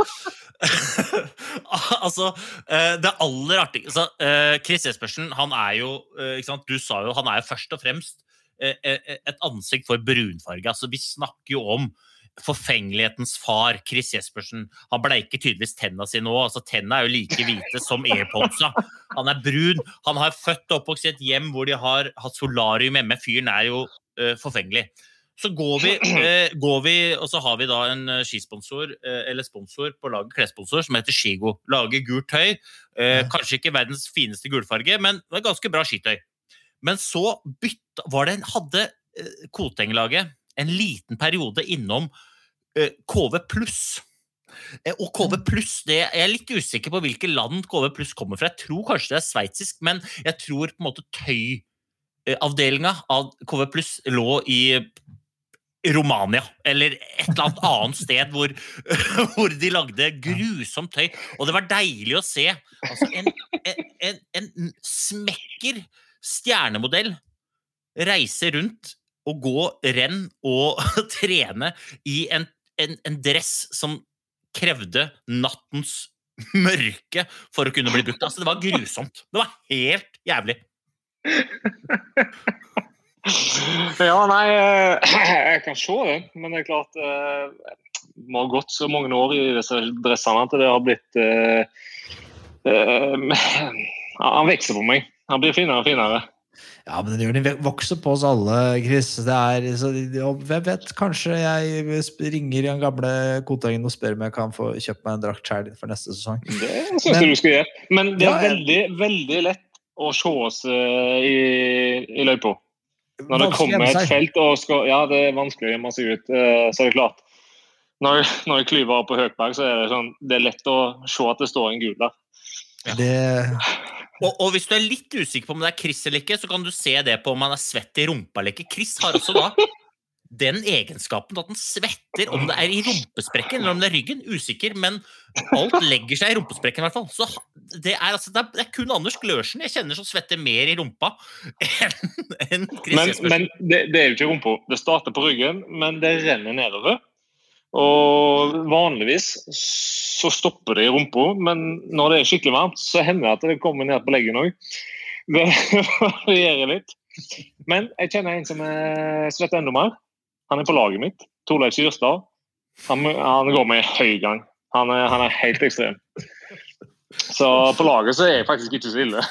Altså, eh, det aller artigste altså, eh, Chris Jespersen, han er jo eh? Du sa jo han er først og fremst et ansikt for brunfarge. Altså, vi snakker jo om forfengelighetens far, Chris Jespersen. Han bleiker tydeligvis tenna sine nå. altså Tenna er jo like hvite som airpodsa. Han er brun. Han har født og oppvokst i et hjem hvor de har hatt solarium hjemme. Fyren er jo uh, forfengelig. Så går vi, uh, går vi, og så har vi da en eh, skisponsor, uh, eller sponsor på laget, klessponsor, som heter Skigo. Lager gult tøy. Kanskje ikke verdens fineste gulfarge, men det er ganske bra skitøy. Men så bytta, var det en, hadde Koteng-laget en liten periode innom eh, KV pluss. Eh, Og KV pluss, det Jeg er litt usikker på hvilke land KV pluss kommer fra. Jeg tror kanskje det er sveitsisk, men jeg tror på en måte tøyavdelinga av KV pluss lå i Romania, eller et eller annet annet sted hvor, hvor de lagde grusomt tøy. Og det var deilig å se. Altså, en, en, en, en smekker stjernemodell reise rundt og gå renn og trene i en, en, en dress som krevde nattens mørke for å kunne bli brukt. Altså, det var grusomt. Det var helt jævlig. Ja, nei, eh, jeg kan se det, men det er klart Vi Det har gått så mange år i disse dressene at det har blitt uh, uh, Han vokser på meg. Han blir finere og finere. Ja, men den gjør den vokser på oss alle, Chris. Det er, så, hvem vet, kanskje jeg ringer den gamle Kotengen og spør om jeg kan få kjøpt meg en drakt sjøl for neste sesong. Det syns jeg du skal gjøre. Men det er Ja, ja. veldig, veldig lett å se oss eh, i, i løypa. Når det kommer et felt og skal Ja, det er vanskelig å gjemme seg ut, eh, så er det klart. Når, når jeg klyver opp på Høkberg, så er det sånn Det er lett å se at det står en gul der. Det, Og, og hvis du er litt usikker på om det er Chris eller ikke, så kan du se det på om han er svett i rumpa eller ikke. Chris har også da den egenskapen at han svetter om det er i rumpesprekken eller om det er ryggen. Usikker, men alt legger seg i rumpesprekken i hvert fall. Så det er, altså, det er, det er kun Anders Glørsen jeg kjenner som svetter mer i rumpa enn en Chris Men, men det, det er jo ikke rumpa. Det starter på ryggen, men det renner nedover. Og vanligvis så stopper det i rumpa, men når det er skikkelig varmt, så hender det at det kommer ned på leggen òg. Det varierer litt. Men jeg kjenner en som er svett enda mer. Han er på laget mitt. Torleif Syrstad. Han, han går med høy gang. Han er, han er helt ekstrem. Så på laget så er jeg faktisk ikke så ille.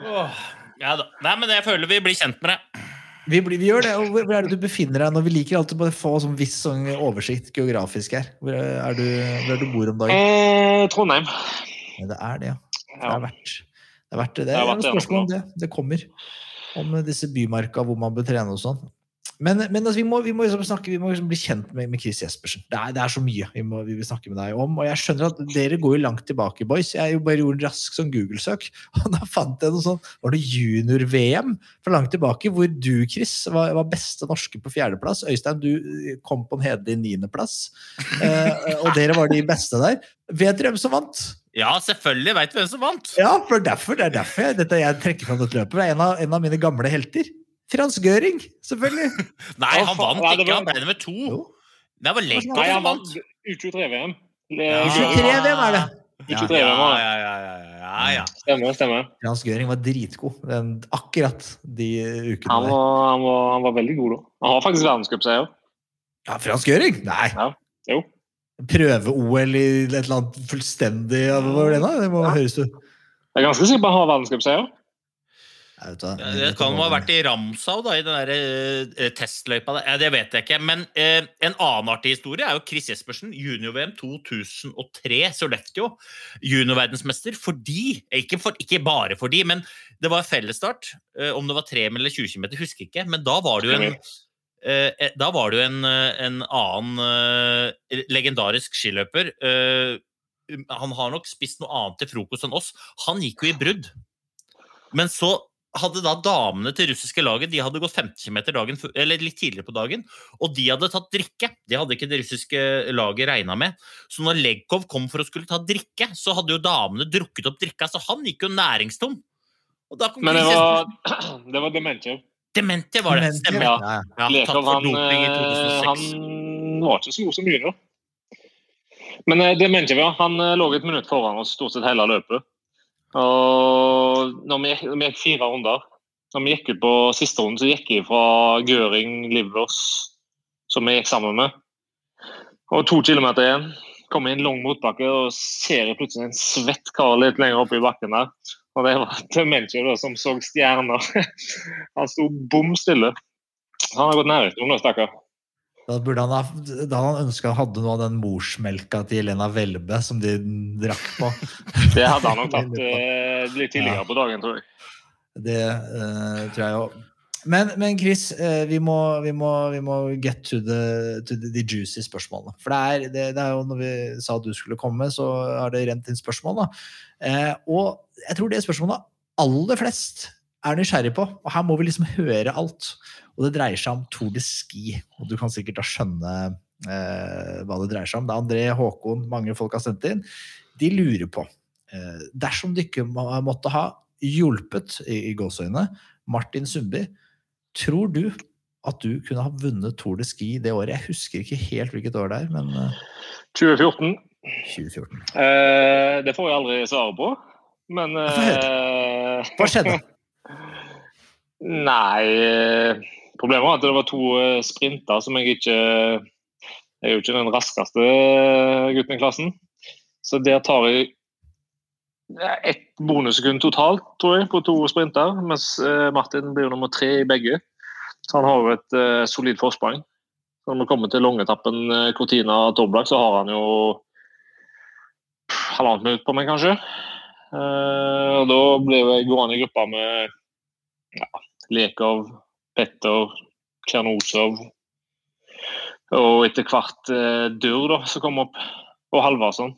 Oh, ja da. Nei, men jeg føler vi blir kjent med det. Vi, blir, vi gjør det. og Hvor er det du befinner deg nå? Vi liker alltid å få sånn viss sånn oversikt geografisk her. Hvor er du, hvor er du bor om dagen? Eh, Trondheim. Ja, det er det, ja. Det er verdt det. Er verdt det. det er et spørsmål om det. Det kommer. Om disse bymarka hvor man bør trene og sånn. Men, men altså, vi må, vi må liksom snakke, vi må liksom bli kjent med, med Chris Jespersen. Det er, det er så mye vi, må, vi vil snakke med deg om. Og jeg skjønner at dere går jo langt tilbake, boys. Jeg jo bare gjorde en rask sånn Google-søk, og da fant jeg noe sånn Var det junior-VM fra langt tilbake, hvor du, Chris, var, var beste norske på fjerdeplass. Øystein, du eh, kom på en hederlig niendeplass. Eh, og dere var de beste der. Vet dere hvem som vant? Ja, selvfølgelig veit vi hvem som vant. Ja, for derfor, det er derfor jeg, dette, jeg trekker fram dette løpet. Det er en av, en av mine gamle helter. Frans Gøring, selvfølgelig. Nei, han vant ikke. Han ble nummer to. Jo. Det var Legg Nei, han vant. vant U23-VM. U23-VM er det. Ja, ja, ja, ja, ja, ja. Stemmer, stemmer. Frans Gøring var dritgod den, akkurat de ukene Han der. var, han, var, han var veldig god da. Han har faktisk verdenscupseier. Ja, Frans Gøring? Nei. Ja, jo. Prøve-OL i et eller annet fullstendig Hva var det da? Det må høres ut Jeg er ganske sikker på at han har verdenscupseier. Ja, Det kan ha vært i Ramsau, da, i den der uh, testløypa. Ja, det vet jeg ikke. Men uh, en annen artig historie er jo Chris Jespersen, junior-VM 2003, Sollefteå. Juniorverdensmester fordi ikke, for, ikke bare fordi, men det var fellesstart. Uh, om det var 3 eller 20 km, husker jeg ikke. Men da var det jo en da var det jo en, en annen legendarisk skiløper. han har nok spist noe annet til frokost enn oss. Han gikk jo i brudd. Men så hadde da damene til russiske laget de hadde gått 50 km dagen, eller litt tidligere på dagen, og de hadde tatt drikke. Det hadde ikke det russiske laget regna med. Så når Legkov kom for å skulle ta drikke, så hadde jo damene drukket opp drikka, så han gikk jo næringstom. Og da kom Men det var, det var Dementia. Demente var det. Stemmer. ja. Ja. For han, i eh, 2006. han var ikke så god som junior. Men eh, ja. han eh, lå et minutt foran oss stort sett hele løpet. Og når vi, vi gikk fire runder Når vi gikk ut på siste runden, så gikk jeg fra Gøring, Livers, som vi gikk sammen med. Og to kilometer igjen. Kommer i en lang motbakke og ser jeg plutselig en svett kar litt lenger oppe i bakken der. Og det var Dementia som så stjerner. Han sto bom stille. Han har gått nærheten nå, stakkar. Da burde han ha, da han ønska han hadde noe av den morsmelka til Jelena Welbe som de drakk på. Det hadde han nok tatt uh, litt tidligere på dagen, tror jeg. Det uh, tror jeg òg. Men, men Chris, uh, vi, må, vi, må, vi må get to the, to the, the juicy spørsmålene. For det er, det, det er jo når vi sa at du skulle komme, så har det rent inn spørsmål. og jeg tror det spørsmålet aller flest er nysgjerrig på, og her må vi liksom høre alt. Og det dreier seg om Tour de Ski, og du kan sikkert da skjønne eh, hva det dreier seg om. Det er André, Håkon, mange folk har sendt inn. De lurer på, eh, dersom du ikke må, måtte ha hjulpet, i, i gåseøyne, Martin Sundby, tror du at du kunne ha vunnet Tour de Ski det året? Jeg husker ikke helt hvilket år det er, men eh, 2014. 2014. Eh, det får jeg aldri svaret på. Men eh, Hva skjedde? Nei eh, Problemet var at det var to eh, sprinter som jeg ikke Jeg er jo ikke den raskeste eh, gutten i klassen. Så der tar jeg ja, ett bonussekund totalt, tror jeg, på to sprinter. Mens eh, Martin blir jo nummer tre i begge. Så han har jo et uh, solid forsprang. Når vi kommer til langetappen eh, Cortina Toblak, så har han jo halvannet minutt på meg, kanskje. Uh, og da blir jeg gående i gruppa med ja, Lekov, Petter, Kjernosov og etter hvert eh, Dur, da, som kom opp, og Halvarsson.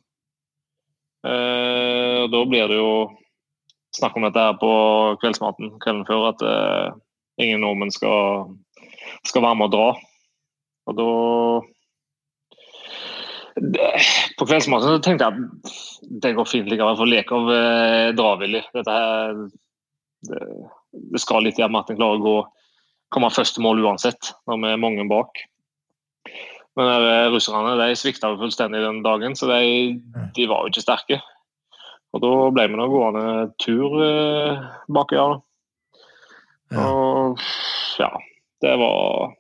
Eh, da blir det jo snakk om dette her på kveldsmaten kvelden før, at eh, ingen nordmenn skal, skal være med og dra. Og da det- På kveldsmaten så tenkte jeg at det går fint likevel, for Lekov eh, er dravillig. Dette her det, det skal litt til at Martin klarer å gå, komme først til mål uansett, når vi er mange bak. Men russerne de svikta fullstendig den dagen, så de, de var jo ikke sterke. Og da ble vi nå gående tur eh, baki her. Ja. Og ja, det var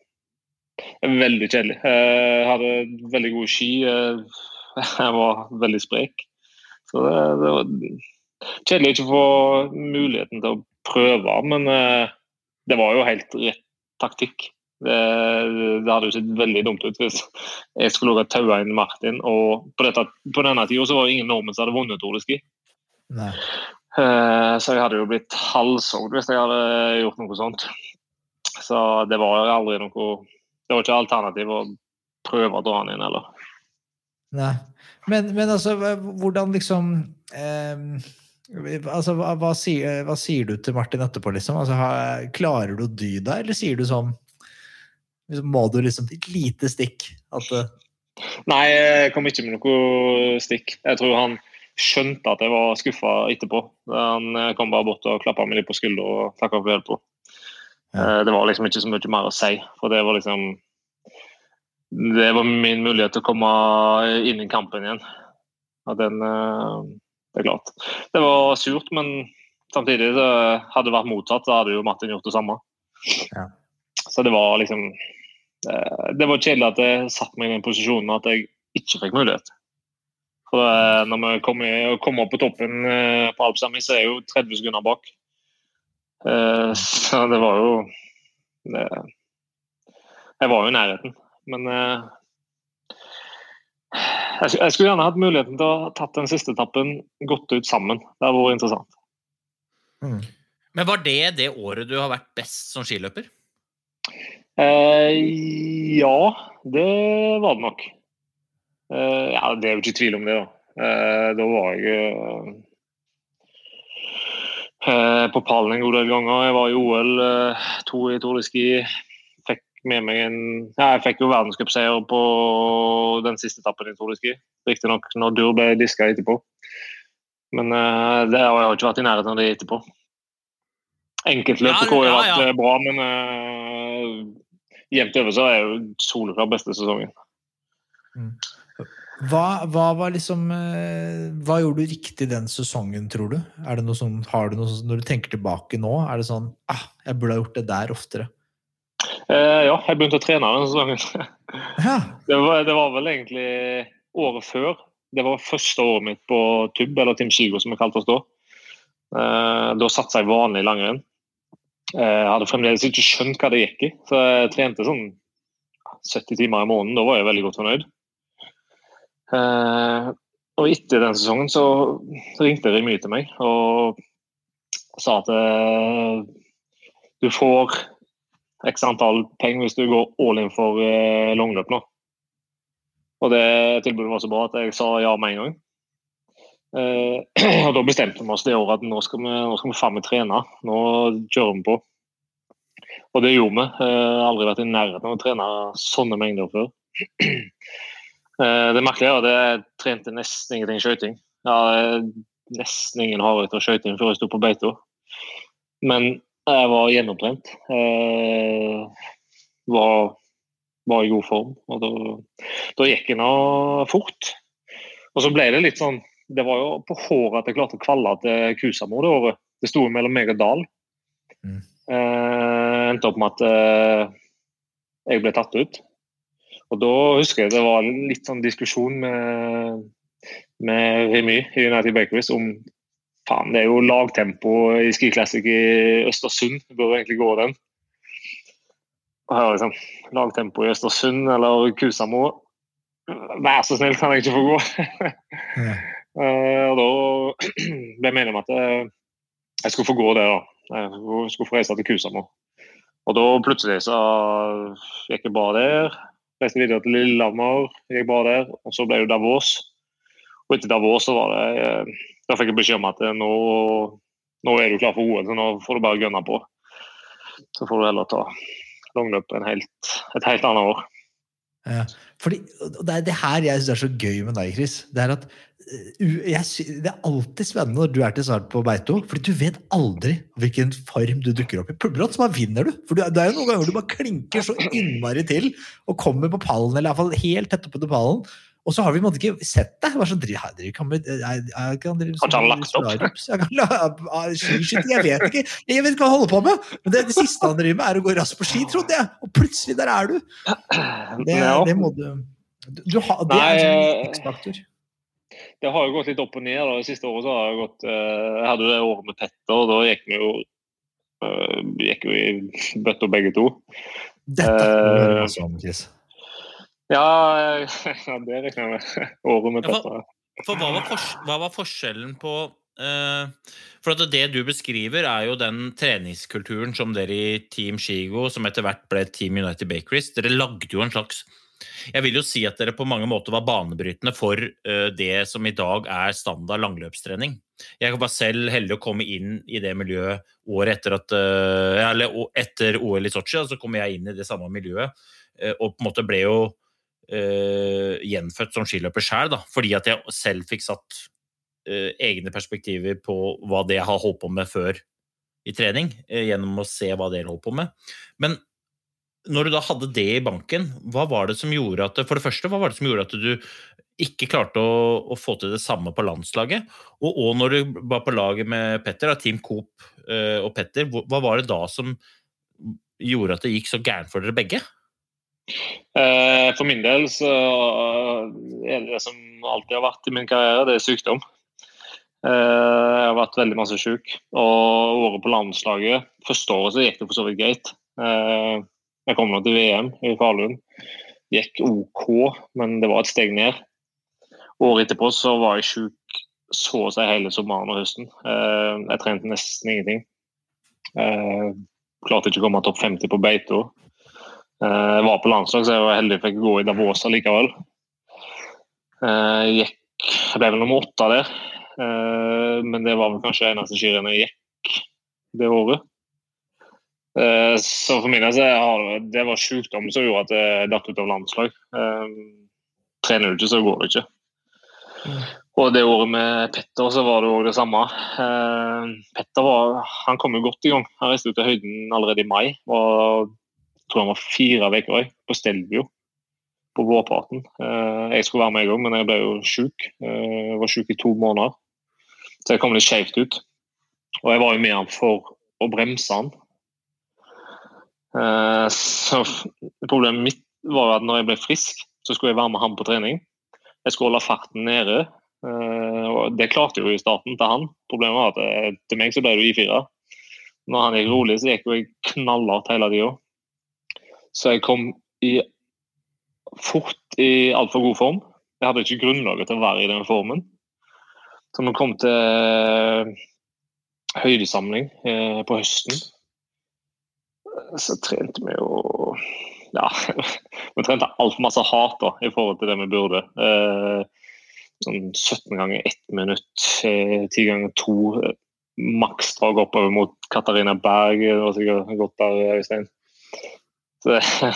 veldig kjedelig. Jeg hadde veldig gode ski. eh, Jeg var veldig sprek. Så det, det var kjedelig ikke å få muligheten til å prøve, men eh, det var jo helt rett taktikk. Det, det hadde jo sett veldig dumt ut hvis jeg skulle ha taua inn Martin. Og på, dette, på denne tida så var det ingen nordmenn som hadde vunnet Tour de Ski. Nei. Eh, Så jeg hadde jo blitt halshogd hvis jeg hadde gjort noe sånt. Så det var aldri noe Det var ikke alternativ å prøve å dra han inn, eller. Nei. Men, men altså, hvordan liksom eh, altså, hva, hva, sier, hva sier du til Martin etterpå, liksom? Altså, har, klarer du å dy deg, eller sier du sånn liksom, Må du liksom Et lite stikk? At eh, Nei, jeg kom ikke med noe stikk. Jeg tror han skjønte at jeg var skuffa etterpå. Han eh, kom bare bort og klappa meg litt på skuldra og takka for hjelpa. Ja. Det var liksom ikke så mye mer å si, for det var liksom Det var min mulighet til å komme inn i kampen igjen. At den eh, Det er klart. Det var surt, men samtidig det hadde det vært motsatt, så hadde jo Martin gjort det samme. Ja. Så det var liksom eh, Det var kjedelig at jeg satte meg i den posisjonen at jeg ikke fikk mulighet. For eh, når vi kommer kom opp på toppen eh, på Alpsami, så er jeg jo 30 sekunder bak. Så det var jo det, Jeg var jo i nærheten, men jeg, skulle gjerne hatt muligheten til å ha tatt den siste etappen, godt ut sammen. Det hadde vært interessant. Men var det det året du har vært best som skiløper? Eh, ja, det var det nok. Eh, ja, det er jo ikke tvil om det, da. Eh, da var jeg eh, eh, på pallen en god del ganger. Jeg var i OL, eh, to i Tour de Ski. Med meg en ja, Jeg fikk jo verdenscupseier på den siste etappen i Tour de Ski. Riktignok når Dur ble diska etterpå. Men uh, det har jeg ikke vært i nærheten av det etterpå. Enkeltløp Ja, har ja, vært ja. eh, bra, men uh, jevnt over så er jo soleklar beste sesongen. hva, hva var liksom Hva gjorde du riktig den sesongen, tror du? Er det noe sånn, har du noe sånn, Når du tenker tilbake nå, er det sånn ah, Jeg burde ha gjort det der oftere. Eh, ja, jeg begynte å trene denne sesongen. Ja. Det var, det var vel egentlig året før. Det var første året mitt på TUB, eller Team Skigo som vi kalte oss da. Eh, da satsa jeg vanlig langrenn. Eh, Jeg hadde fremdeles ikke skjønt hva det gikk i, så jeg trente sånn 70 timer i måneden. Da var jeg veldig godt fornøyd. Eh, og etter den sesongen så ringte Remy til meg og sa at eh, du får x antall penger hvis du går all in for eh, langløp nå. Og det tilbudet var så bra at jeg sa ja med en gang. Eh, og Da bestemte vi oss det året at nå skal vi, nå skal vi faen meg trene. Nå kjører vi på. Og det gjorde vi. Eh, aldri vært i nærheten av å trene sånne mengder før. Eh, det merkelige er at jeg trente nesten ingenting skøyting. Ja, nesten ingen hardøkter skøyting før jeg sto på beita. Men jeg var gjennomtrent. Eh, var, var i god form. Og da, da gikk jeg nå fort. Og så ble det litt sånn Det var jo på håret at jeg klarte å kvalle til Kusamo det året. Det sto mellom meg og Dal. Mm. Eh, endte opp med at eh, jeg ble tatt ut. Og da husker jeg det var litt sånn diskusjon med, med Remy i United Bakeries om faen, det er jo lagtempo i Ski Classic i Østersund. Det bør egentlig gå den. Liksom lagtempo i Østersund eller Kusamo. Vær så snill, kan jeg ikke få gå? Ja. Eh, og da ble jeg enig om at eh, jeg skulle få gå det. da. Jeg skulle få reise til Kusamo. Og da plutselig så gikk jeg bare der. Reiste videre til Lillehammer, gikk bare der. Og så ble det Davos. Og etter Davos så var det eh, Da fikk jeg beskjed om at eh, nå, nå er du klar for OL, så nå får du bare gønne på. Så får du heller ta langløp helt, et helt annet år. Ja, fordi, det er det her jeg syns er så gøy med deg, Chris. Det er at eh, jeg, det er alltid spennende når du er til start på beito, fordi du vet aldri hvilken form du dukker opp i. Brått så bare vinner du. For det er jo noen ganger du bare klinker så innmari til og kommer på pallen, eller iallfall helt tett oppe til pallen. Og så har vi på en måte ikke sett det. Hva sånn, her, driv, kan, vi, jeg, jeg kan Har ikke han lagt opp? La, ah, skiskyting, jeg vet ikke. Jeg vet ikke hva han holder på med. Men det, det siste han driver med, er å gå raskt på ski, trodde jeg. Og plutselig, der er du. Det, det må du du, ha, Det er en eh, sånn X-faktor. Det har jo gått litt opp og ned. Da. Det siste året så har jeg gått eh, Jeg hadde det året med Petter, og da gikk vi jo eh, gikk vi i bøtta begge to. Dette er uh, sånn, eh, Chris. Ja, ja det regner jeg med. Året med Ja, for, For hva var, hva var forskjellen på eh, For at det du beskriver, er jo den treningskulturen som dere i Team Shigo, som etter hvert ble Team United Bakeries, dere lagde jo en slags Jeg vil jo si at dere på mange måter var banebrytende for eh, det som i dag er standard langløpstrening. Jeg var selv heldig å komme inn i det miljøet året etter at eh, Eller etter OL i Sotsji, så kom jeg inn i det samme miljøet, eh, og på en måte ble jo gjenfødt som skiløper sjøl, fordi at jeg selv fikk satt eh, egne perspektiver på hva det jeg har holdt på med før i trening, eh, gjennom å se hva dere holdt på med. Men når du da hadde det i banken, hva var det som gjorde at For det første, hva var det som gjorde at du ikke klarte å, å få til det samme på landslaget? Og, og når du var på laget med Petter, da, Team Coop eh, og Petter, hva var det da som gjorde at det gikk så gærent for dere begge? Eh, for min del så eh, er det det som alltid har vært i min karriere, det er sykdom. Eh, jeg har vært veldig masse syk. Og året på landslaget Første året så gikk det for så vidt greit. Jeg kom nå til VM i Falun. Gikk OK, men det var et steg ned. Året etterpå så var jeg syk så å si hele sommeren og høsten. Jeg trente nesten ingenting. Klarte ikke å komme topp 50 på beito. Eh, Jeg var på landslag, så jeg var heldig fikk gå i Davos likevel. Eh, Jeg gikk, jeg ble vel nummer åtte der, Eh, men det var vel kanskje eneste skirennet jeg gikk det året. Så for min del det, var sykdom som gjorde at jeg datt ut av landslag. Trener du ikke, så går det ikke. Og det året med Petter så var det òg det samme. Petter var, han kom jo godt i gang. Han reiste ut til høyden allerede i mai. og tror han var fire uker på Stelvio på vårparten. Eh, jeg skulle være med jeg gang, men jeg ble jo syk. Eh, jeg var syk i to måneder. Så jeg kom litt skjevt ut. Og jeg var jo med han for å bremse han. Eh, så problemet mitt var at når jeg ble frisk, så skulle jeg være med han på trening. Jeg skulle holde farten nede. og Det klarte jo i starten til han. Problemet var at til meg så ble det jo I4. Når han gikk rolig, så gikk jeg knallhardt hele tida. Så jeg kom i fort i altfor god form. Jeg hadde ikke grunnlaget til å være i den formen. Så vi kom til eh, høydesamling eh, på høsten. Så trente vi jo Ja, vi trente altfor masse hat da, i forhold til det vi burde. Eh, sånn 17 ganger 1 minutt, eh, 10 ganger 2. Eh, Maksdrag oppover mot Katarina Berg. Det var sikkert godt der, Øystein. Så,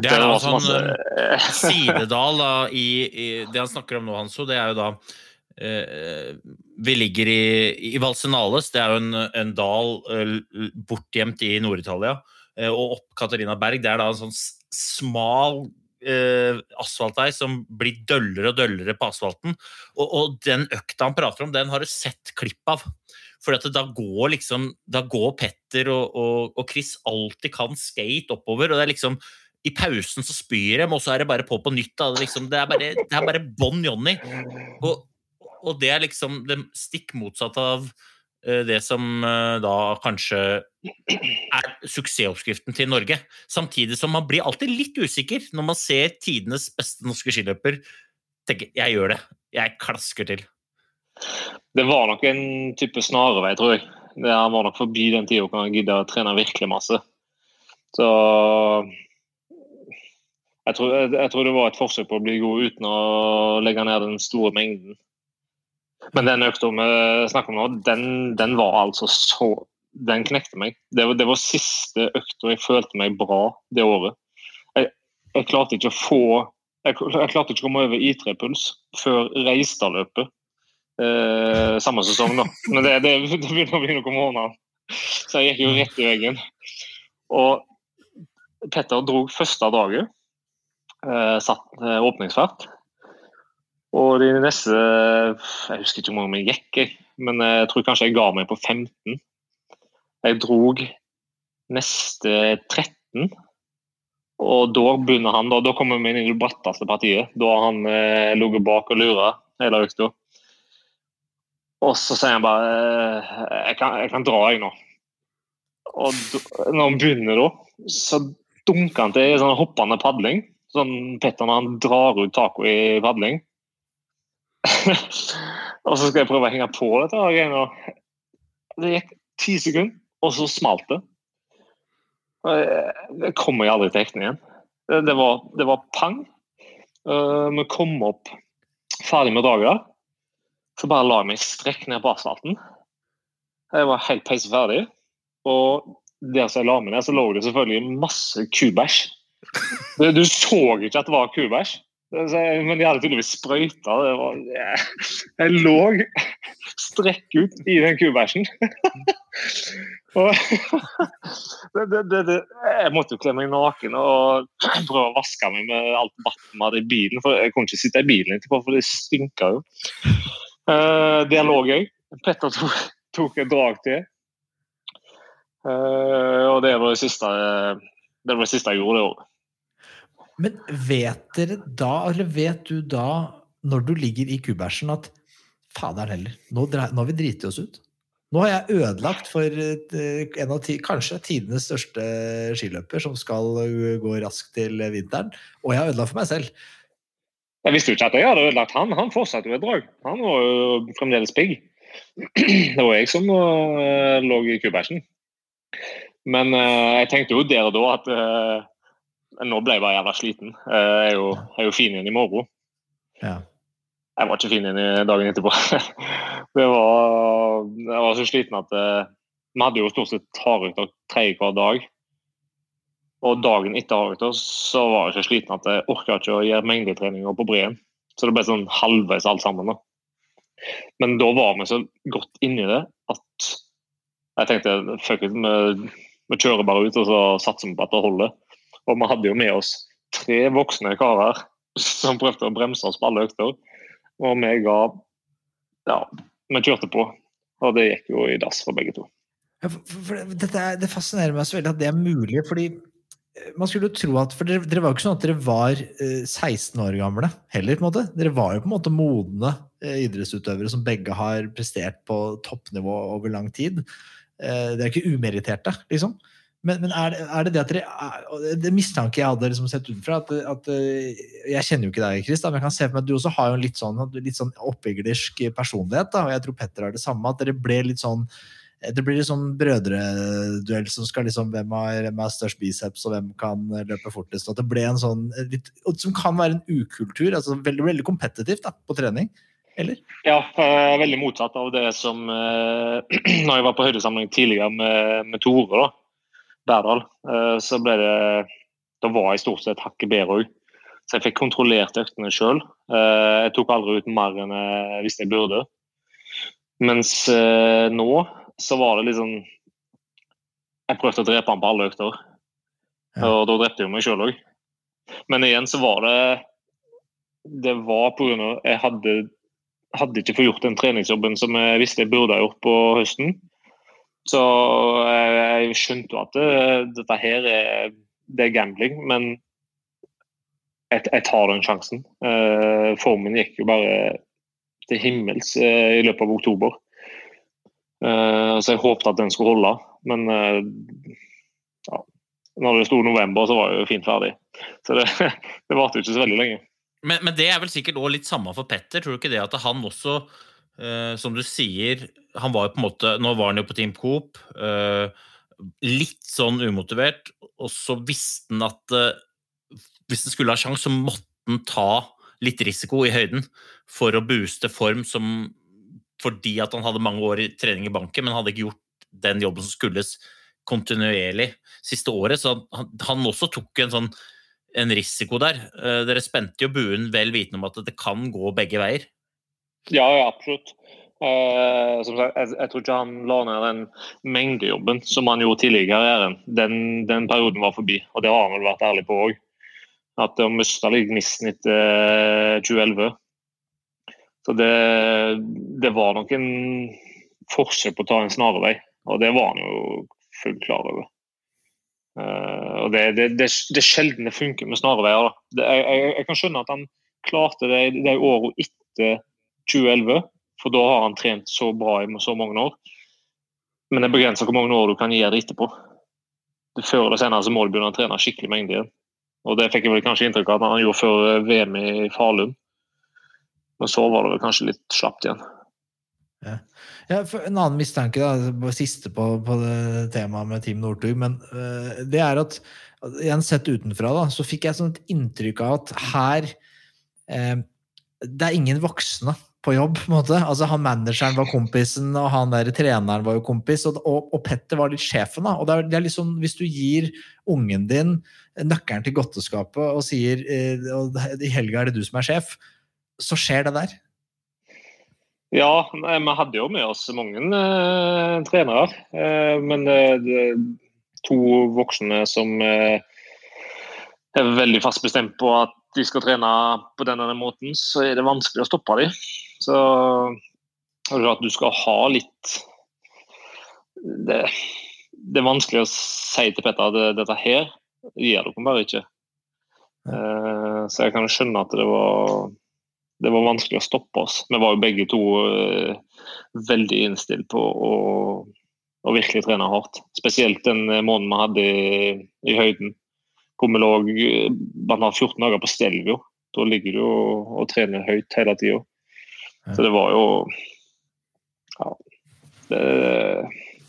Det er da sånn masse- eh, sidedal da, i, i Det han snakker om nå, Hanso, det er jo da eh, Vi ligger i, i Valsenales, det er jo en, en dal eh, bortgjemt i Nord-Italia. eh, og opp Katarina Berg, det er da en sånn smal eh, asfaltvei som blir døllere og døllere på asfalten. Og, og den økta han prater om, den har du sett klipp av. For da går liksom Da går Petter og, og, og Chris alltid kan skate oppover, og det er liksom i pausen så spyr de, og så er det bare på på nytt. Da. Det, liksom, det er bare, det er bare Bon Johnny. Og, og det er liksom det stikk motsatte av eh, det som eh, da kanskje er suksessoppskriften til Norge. Samtidig som man blir alltid litt usikker når man ser tidenes beste norske skiløper. tenker jeg gjør det. Jeg klasker til. Det var nok en type snarvei, tror jeg. Det var nok forbi den tida hvor han gidda å trene virkelig masse. Så jeg tror, jeg, tror det var et forsøk på å bli god uten å legge ned den store mengden. Men den økta vi snakker om nå, den, den var altså så Den knekte meg. Det var, det var siste økta jeg følte meg bra det året. Jeg, jeg klarte ikke å få jeg, jeg klarte ikke å komme over I3-puls før Reistadløpet eh, samme sesong, da. Men det, det, det begynner å bli noen måneder. Så jeg gikk jo rett i veggen. Og Petter dro første dagen. Uh, satt uh, åpningsfart. Og de neste Jeg husker ikke hvor mange jeg gikk, men jeg tror kanskje jeg ga meg på 15. Jeg drog neste 13. Og da begynner han, da, da kommer vi inn i det bratteste partiet. Da har han eh, ligget bak og lura hele økta. Og så sier han bare eh, jeg kan, jeg kan dra, jeg nå. Og når han begynner da, så dunker han til i sånn hoppende padling. Sånn Petter når han drar ut taco i padling. og så skal jeg prøve å henge på dette. greiene. Det gikk ti sekunder, og så smalt det. Det kommer jeg aldri til hektene igjen. Det, det, var, det var pang. Uh, vi kom opp ferdig med dagen. Så bare la jeg meg strekk ned på asfalten. Jeg var helt peiseferdig. Og der som jeg la meg ned, så lå det selvfølgelig masse kubæsj. Du, så ikke at det var kubæsj, men de hadde tydeligvis sprøyta. Jeg, lå strekk ut i den kubæsjen. Jeg måtte jo kle meg naken og prøve å vaske meg med alt vannet vi hadde i bilen. For jeg kunne ikke sitte i bilen etterpå, for det stinka jo. Eh, der lå. Petter tok, tok et drag til. Uh, og det var det siste, det var det siste jeg gjorde det året. Men vet dere da, eller vet du da, når du ligger i kubæsjen, at fader heller, nå, nå har vi driti oss ut? Nå har jeg ødelagt for eh, en av kanskje tidenes største skiløper som skal eh, gå raskt til vinteren, og jeg har ødelagt for meg selv. Jeg visste jo ikke at jeg hadde ødelagt han. Han fortsatte jo et drag. Han var jo fremdeles pigg. Det var jeg som uh, lå i kubæsjen. Men eh, jeg tenkte jo der og da at eh, nå ble jeg bare jævla sliten. Eh, jeg, er jo, jeg er jo fin igjen i morgen. Ja. Jeg var ikke fin igjen dagen etterpå. Det var, jeg var så sliten at eh, vi hadde jo stort sett hardøkter tredje hver dag. Og dagen etter så var jeg så sliten at jeg orka ikke å gjøre mengdetreninger på breen. Så det ble sånn halvveis alt sammen. da. Men da var vi så godt inni det at jeg tenkte fuck it, vi, vi kjører bare ut og så satser vi på at det holder. Og vi hadde jo med oss tre voksne karer som prøvde å bremse oss på alle økter. Og vi ga Ja, vi kjørte på. Og det gikk jo i dass for begge to. Ja, for, for, for dette det fascinerer meg så veldig at det er mulig, fordi man skulle jo tro at For dere, dere var jo ikke sånn at dere var eh, 16 år gamle heller. på en måte. Dere var jo på en måte modne eh, idrettsutøvere som begge har prestert på toppnivå over lang tid. Eh, dere er ikke umeritterte, liksom. Men, men er, det, er, det, det at dere er, og Det mistanke jeg hadde liksom sett utenfra at, at, eh, Jeg kjenner jo ikke deg, Chris, da, men jeg kan se for meg at du også har jo en litt sånn, litt sånn oppviglersk personlighet. da, og Jeg tror Petter har det samme. At dere ble litt sånn det blir liksom brødreduell som skal liksom hvem har, hvem størst biceps, og hvem kan løpe fortest. At det ble en sånn litt, Som kan være en ukultur. altså Veldig, veldig kompetitivt på trening. Eller? Ja, eh, veldig motsatt av det som eh, Når jeg var på høydesamling tidligere med, med Tore da, Berdal, eh, så ble det Da var jeg stort sett hakket bedre òg. Så jeg fikk kontrollert øktene sjøl. Eh, jeg tok aldri ut mer enn jeg visste jeg burde. Mens eh, nå så var det liksom Jeg prøvde å drepe han på alle økter. Ja. Og da drepte jeg meg sjøl òg. Men igjen så var det Det var pga. jeg hadde, hadde ikke fått gjort den treningsjobben som jeg visste jeg burde ha gjort på høsten. Så jeg, jeg skjønte jo at det, dette her er, det er gambling, men jeg, jeg tar den sjansen. Eh, formen gikk jo bare til himmels eh, i løpet av oktober. Eh, så jeg håpet at den skulle holde, men eh, ja, når det sto november, så var jeg jo fint ferdig. Så det, det varte ikke så veldig lenge. Men, men det er vel sikkert også litt samme for Petter. Tror du ikke det at han også, eh, som du sier han var jo på en måte, Nå var han jo på Team Coop. Eh, litt sånn umotivert. Og så visste han at eh, hvis han skulle ha sjanse, så måtte han ta litt risiko i høyden for å booste form som fordi at han hadde mange år i trening i banken, men hadde ikke gjort den jobben som skulles kontinuerlig siste året. Så han, han også tok en sånn en risiko der. Eh, dere spente jo buen vel vitende om at det kan gå begge veier. Ja, ja absolutt. Eh, som sagt, jeg, jeg, tror ikke han la ned den mengdejobben som han gjorde tidligere. Den, den, perioden var forbi, og det har han vel vært ærlig på òg. At han mista litt gnisten etter 2011. Så det, det var nok en forsøk på å ta en snarvei, og det var han jo fullt klar over. Uh, og det, det, det, det, er sjelden det funker med snarveier. Jeg, jeg, jeg, kan skjønne at han klarte det de årene etter 2011, for da har han trent så bra i så mange år. Men det er begrenser hvor mange år du kan gi det etterpå. Før eller senere så må du begynne å trene skikkelig mengde igjen. Og Det fikk jeg vel kanskje inntrykk av at han gjorde før VM i Falun. Men så var det vel kanskje litt slapt igjen. Ja. ja en annen mistanke, da, siste på, på det temaet med Team Northug, men uh, det er at igjen sett utenfra, da, så fikk jeg sånn et inntrykk av at her uh, Det er ingen voksne på jobb. på en måte. Altså han Manageren var kompisen, og han der treneren var jo kompis. Og, og, og Petter var litt sjefen. da, og det er, det er liksom, Hvis du gir ungen din nøkkelen til godteskapet og sier eh, i helga er det du som er sjef, så skjer det der? Ja, vi hadde jo med oss mange eh, trenere. Eh, men eh, to voksne som eh, er veldig fast bestemt på at de skal trene på den denne måten, så er det vanskelig å stoppe dem. Så at du skal ha litt det, det, er vanskelig å si til Petter at dette her gir dere bare ikke. Eh, så jeg kan skjønne at det var det var vanskelig å stoppe oss. Vi var jo begge to uh, veldig innstilt på å, å, virkelig trene hardt. Spesielt den måneden vi hadde i, i høyden, hvor vi lå bare 14 dager på Stelvio. Da ligger du og, og trener høyt hele tida. Så det var jo Ja. Det,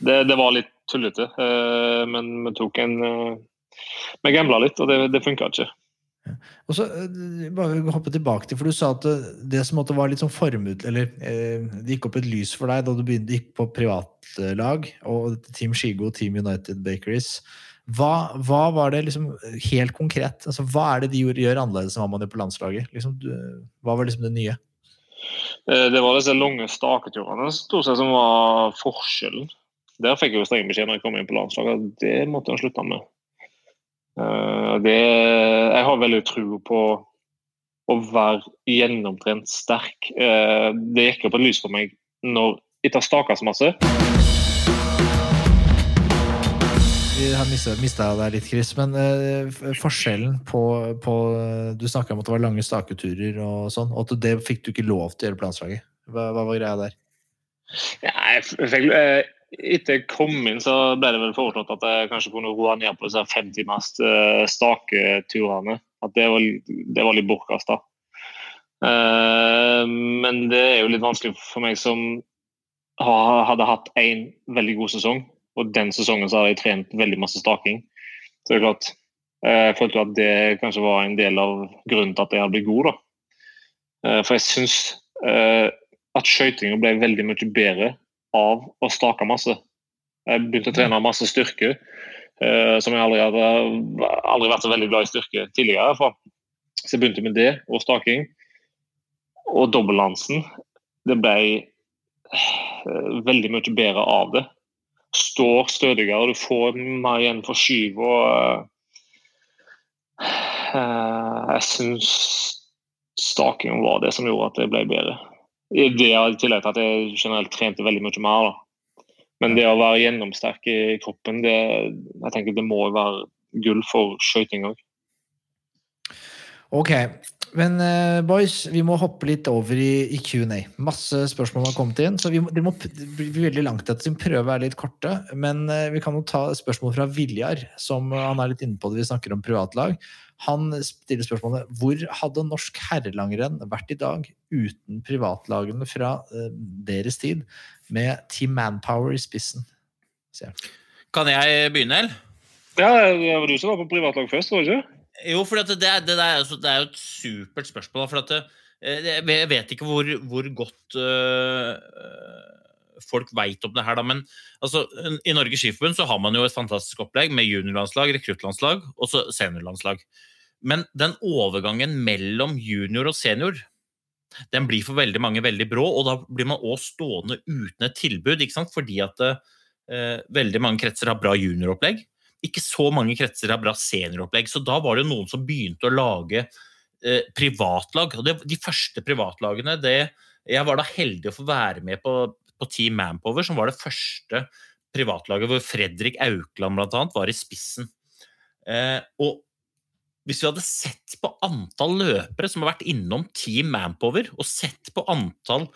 det, det var litt tullete, men vi tok en Vi gambla litt, og det, det funka ikke. Og så eh, bare hoppe tilbake til, for Du sa at det som måtte var litt sånn formut, eller eh, det gikk opp et lys for deg da du begynte, gikk på privatlag og Team Skigo, Team United Bakeries. Hva, hva, var det liksom helt konkret? Altså, hva er det de gjør, gjør annerledes enn hva man gjør på landslaget? Liksom, du, hva var liksom det nye? Eh, det var disse lange staketurene stort sett som var forskjellen. Der fikk jeg jo streng beskjed når jeg kom inn på landslaget. Det måtte jeg slutte med. Eh, det, jeg har veldig tro på å være gjennomtrent sterk. Eh, det gikk opp et lys for meg når etter staka så masse. vi har mista deg litt, Chris. Men eh, forskjellen på, på Du snakka om at det var lange staketurer og sånn, og at det fikk du ikke lov til å gjøre på landslaget. Hva, hva var greia der? Ja, jeg jeg fikk, eh, etter jeg kom inn, så ble det vel foreslått at jeg kanskje kunne roe ned på disse femtimers eh, staketurene. At det var, det var litt bortkasta. Eh, men det er jo litt vanskelig for meg som hadde hatt én veldig god sesong, og den sesongen så hadde jeg trent veldig masse staking. Så det er klart, eh, jeg følte at det kanskje var en del av grunnen til at jeg hadde blitt god. da. For jeg syns at skøytinga ble veldig mye bedre av å stake masse. Jeg begynte å trene masse styrke, eh, som jeg aldri hadde aldri vært så veldig glad i styrke tidligere. Så jeg begynte med det og staking. Og dobbeltlansen. Det ble eh, veldig mye bedre av det. Står stødigere, du får mer igjen for skyv. og eh, Jeg syns staking var det som gjorde at det ble bedre. Det I tillegg til at jeg generelt trente veldig mye mer. da. Men det å være gjennomsterk i kroppen, det, jeg tenker det må være gull for skøyting òg. Ok, men eh, boys, vi må hoppe litt over i, i Q&A. Masse spørsmål har kommet inn, så vi må, det, må, blir veldig langt etter sin prøve være litt korte. Men eh, vi kan jo ta spørsmål fra Viljar, som eh, han er litt inne på det vi snakker om privatlag. Han stiller spørsmålet hvor hadde norsk herrelangrenn vært i dag uten privatlagene fra eh, deres tid, med Team Manpower i spissen? Jeg. Kan jeg begynne, eller? Ja, det var du som var på privatlag først, var det ikke? Jo, for det, det, er- det, er, jo det er jo et supert spørsmål. For at eh, jeg vet ikke hvor, hvor godt øh, folk veit om det her, da. Men altså, i Norges Skiforbund så har man jo et fantastisk opplegg med juniorlandslag, rekruttlandslag og så seniorlandslag. Men den overgangen mellom junior og senior den blir for veldig mange veldig brå, og da blir man òg stående uten et tilbud. ikke sant? Fordi at eh, veldig mange kretser har bra junioropplegg ikke så mange kretser har bra senioropplegg. Så da var det noen som begynte å lage eh, privatlag. Og det, de første privatlagene det, Jeg var da heldig å få være med på, på Team Manpower, som var det første privatlaget hvor Fredrik Aukland annet var i spissen. Eh, og hvis vi hadde sett på antall løpere som har vært innom Team Manpower, og sett på antall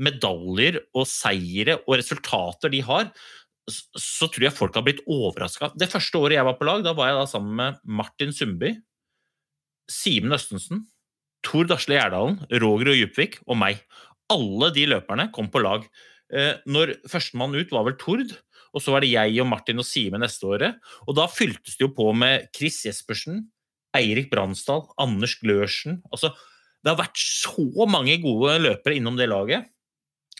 medaljer og seire og resultater de har, så tror jeg folk har blitt overraska. Det første året jeg var på lag, da var jeg da sammen med Martin Sundby, Simen Østensen, Tor Dasle Gjerdalen, Roger og Djupvik og meg. Alle de løperne kom på lag. Eh, Når Førstemann ut var vel Tord, og så var det jeg og Martin og Sime neste året. Og da fyltes det jo på med Chris Jespersen, Eirik Bransdal, Anders Glørsen. Altså, det har vært så mange gode løpere innom det laget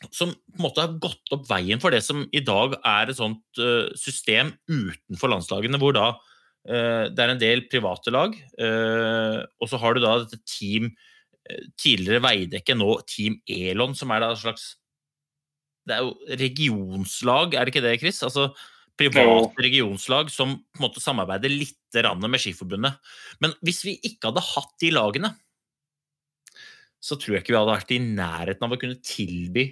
som på en måte har gått opp veien for det som i dag er et sånt eh, system utenfor landslagene, hvor da eh, det er en del private lag, og så har du da dette team Tidligere Veidekke, nå Team Elon, som er da et slags Det er jo regionslag, er det ikke det, Chris? Altså private regionslag som på en måte samarbeider litt med Skiforbundet. Men hvis vi ikke hadde hatt de lagene, så tror jeg ikke vi hadde vært i nærheten av å kunne tilby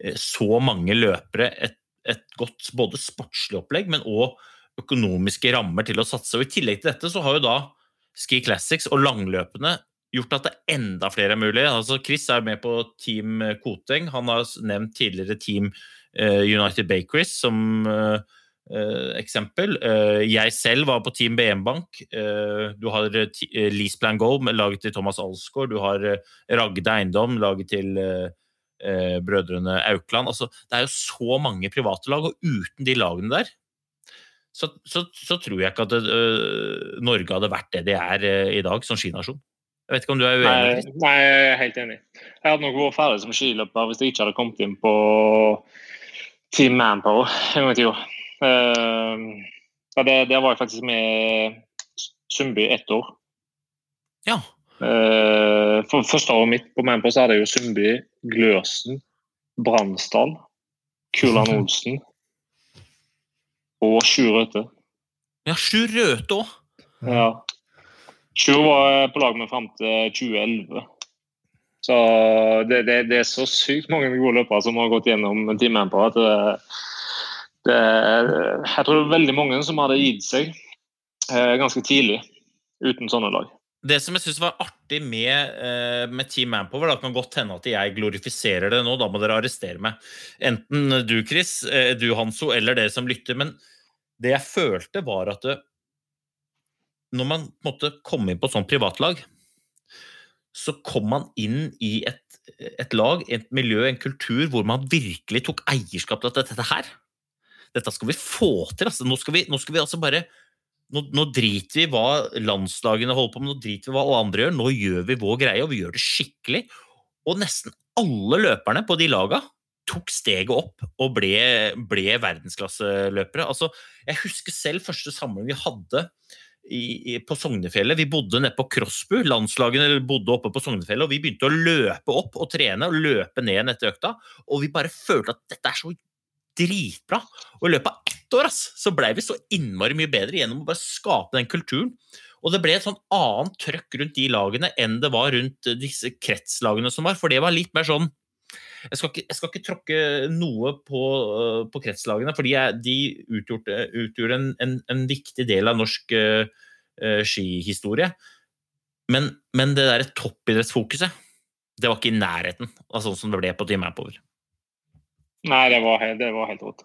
eh, så mange løpere et, et godt både sportslig opplegg, men òg økonomiske rammer til å satse. Og I tillegg til dette så har jo da Ski Classics og langløpene gjort at det enda flere er mulig. Altså Chris er med på Team Koteng. Han har nevnt tidligere Team eh, United Bakeries som eh, eh, eksempel. Eh, jeg selv var på Team BM Bank. Eh, du har Leaseplan Gold, med- laget til Thomas Alsgaard. Du har eh, Ragde Eiendom, laget til eh, eh, brødrene Aukland. Altså, det er jo så mange private lag, og uten de lagene der, så, så, så tror jeg ikke at det, Norge hadde vært det de er i dag, som skinasjon. Jeg vet ikke om du er uenig? Nei, nei, jeg er helt enig. Jeg hadde nok vært ferdig som skiløper hvis jeg ikke hadde kommet inn på Team Manpower en gang i tida. Det, det var jeg faktisk med Sundby ett år. Ja. Uh, for Første året mitt på Manpower så hadde jeg jo Sundby, Gløsen, Bransdal, Kulan Olsen og Sju Røthe. Ja, Sju Røthe òg. Ja. Sjur var på lag med fram til 2011. Så det, det, det er så sykt mange gode løpere som har gått gjennom timen på at det, det jeg tror det er veldig mange som hadde gitt seg eh, ganske tidlig uten sånne lag. Det som jeg synes var artig med, eh, med Team Manpower, det kan godt hende at jeg glorifiserer det nå, da må dere arrestere meg. Enten du, Chris, eh, du, Hanso, eller dere som lytter. Men det jeg følte, var at når man på en måte kom inn på sånn privatlag, så kom man inn i et, et lag, et miljø, en kultur hvor man virkelig tok eierskap til at dette her Dette skal vi få til. Altså. Nå, skal vi, nå skal vi altså bare nå, nå, driter vi hva landslagene holder på med, nå driter vi hva alle andre gjør. Nå gjør vi vår greie, og vi gjør det skikkelig. Og nesten alle løperne på de laga tok steget opp og ble, ble verdensklasseløpere. Altså, jeg husker selv første samling vi hadde i, i, på Sognefjellet. Vi bodde nede på Krossbu, landslagene bodde oppe på Sognefjellet. og Vi begynte å løpe opp og trene og løpe ned etter økta. Og vi bare følte at dette er så dritbra. Og i løpet av ett år ass, så blei vi så innmari mye bedre gjennom å bare skape den kulturen. Og det ble et sånn annet trøkk rundt de lagene enn det var rundt disse kretslagene som var. For det var litt mer sånn Jeg skal ikke, jeg skal ikke tråkke noe på, uh, på kretslagene, for de utgjorde, utgjorde en, en, en, viktig del av norsk uh, skihistorie. Men, men det derre toppidrettsfokuset, det var ikke i nærheten av sånn som det ble på Team Manpower. Nei, det var, det var helt rått.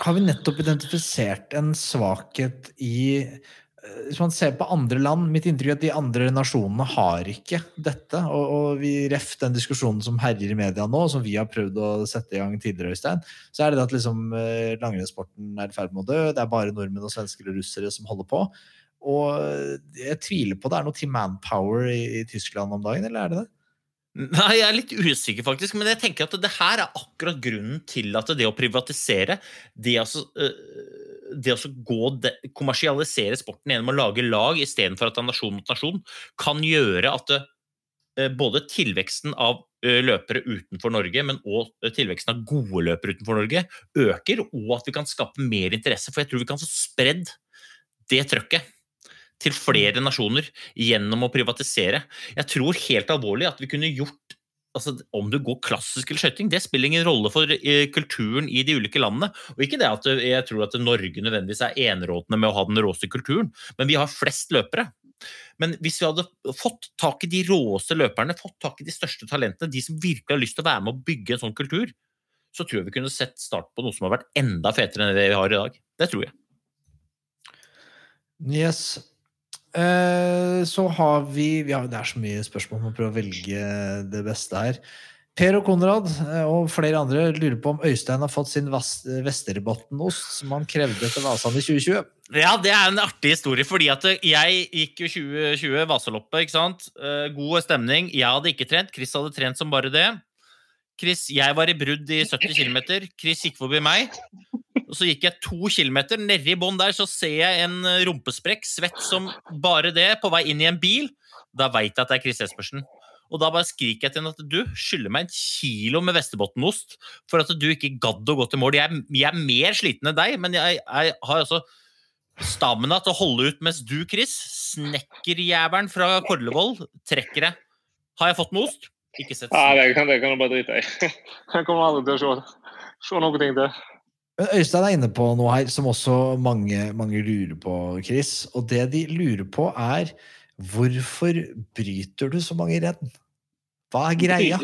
Har vi nettopp identifisert en svakhet i eh, Hvis man ser på andre land Mitt inntrykk er at de andre nasjonene har ikke dette. Og, og vi ref den diskusjonen som herjer i media nå, som vi har prøvd å sette i gang tidligere, Øystein, så er det at liksom, eh, langrennssporten er i ferd med å dø. Det er bare nordmenn og svensker og russere som holder på. Og jeg tviler på det er noe Team Manpower i, i Tyskland om dagen, eller er det det? Nei, Jeg er litt usikker, faktisk. Men jeg tenker at det her er akkurat grunnen til at det å privatisere, det, altså, det å gå de, kommersialisere sporten gjennom å lage lag istedenfor at det er nasjon mot nasjon, kan gjøre at det, eh, både tilveksten av løpere utenfor Norge, men òg tilveksten av gode løpere utenfor Norge, øker, og at vi kan skape mer interesse. For jeg tror vi kan få spredd det trøkket til flere nasjoner gjennom å privatisere. Jeg tror helt alvorlig at vi kunne gjort altså, Om du går klassisk eller skøyting, det spiller ingen rolle for uh, kulturen i de ulike landene. Og ikke det at jeg tror at Norge nødvendigvis er enerådende med å ha den råeste kulturen, men vi har flest løpere. Men hvis vi hadde fått tak i de råeste løperne, fått tak i de største talentene, de som virkelig har lyst til å være med å bygge en sånn kultur, så tror jeg vi kunne sett start på noe som har vært enda fetere enn det vi har i dag. Det tror jeg. Yes. Eh, så har vi, ja, Det er så mye spørsmål, må prøve å velge det beste her. Per og Konrad eh, og flere andre lurer på om Øystein har fått sin Vesterbotn-ost som han krevde etter Vasan i 2020. Ja, det er en artig historie, fordi at jeg gikk jo 2020 Vasaloppet, ikke sant. Eh, god stemning. Jeg hadde ikke trent. Chris hadde trent som bare det. Chris, jeg var i brudd i 70 km. Chris gikk forbi meg. Og så gikk jeg to kilometer. Nedi bånn der så ser jeg en eh, rumpesprekk, svett som bare det, på vei inn i en bil. Da veit jeg at det er Chris Espersen. Og da bare skriker jeg til henne at du skylder meg en kilo med Vesterbotn-ost for at du ikke gadd å gå til mål. Jeg, jeg, er mer sliten enn deg, men jeg, jeg har altså stamina til å holde ut mens du, Chris, snekkerjævelen fra Korlevoll, trekker deg. Har jeg fått med ost? Ikke sett. Nei, det kan, du bare drite i. Jeg kommer aldri til å se, se noe ting til. Men Øystein er inne på noe her som også mange, mange lurer på, Chris. Og det de lurer på, er hvorfor bryter du så mange renn? Hva er greia?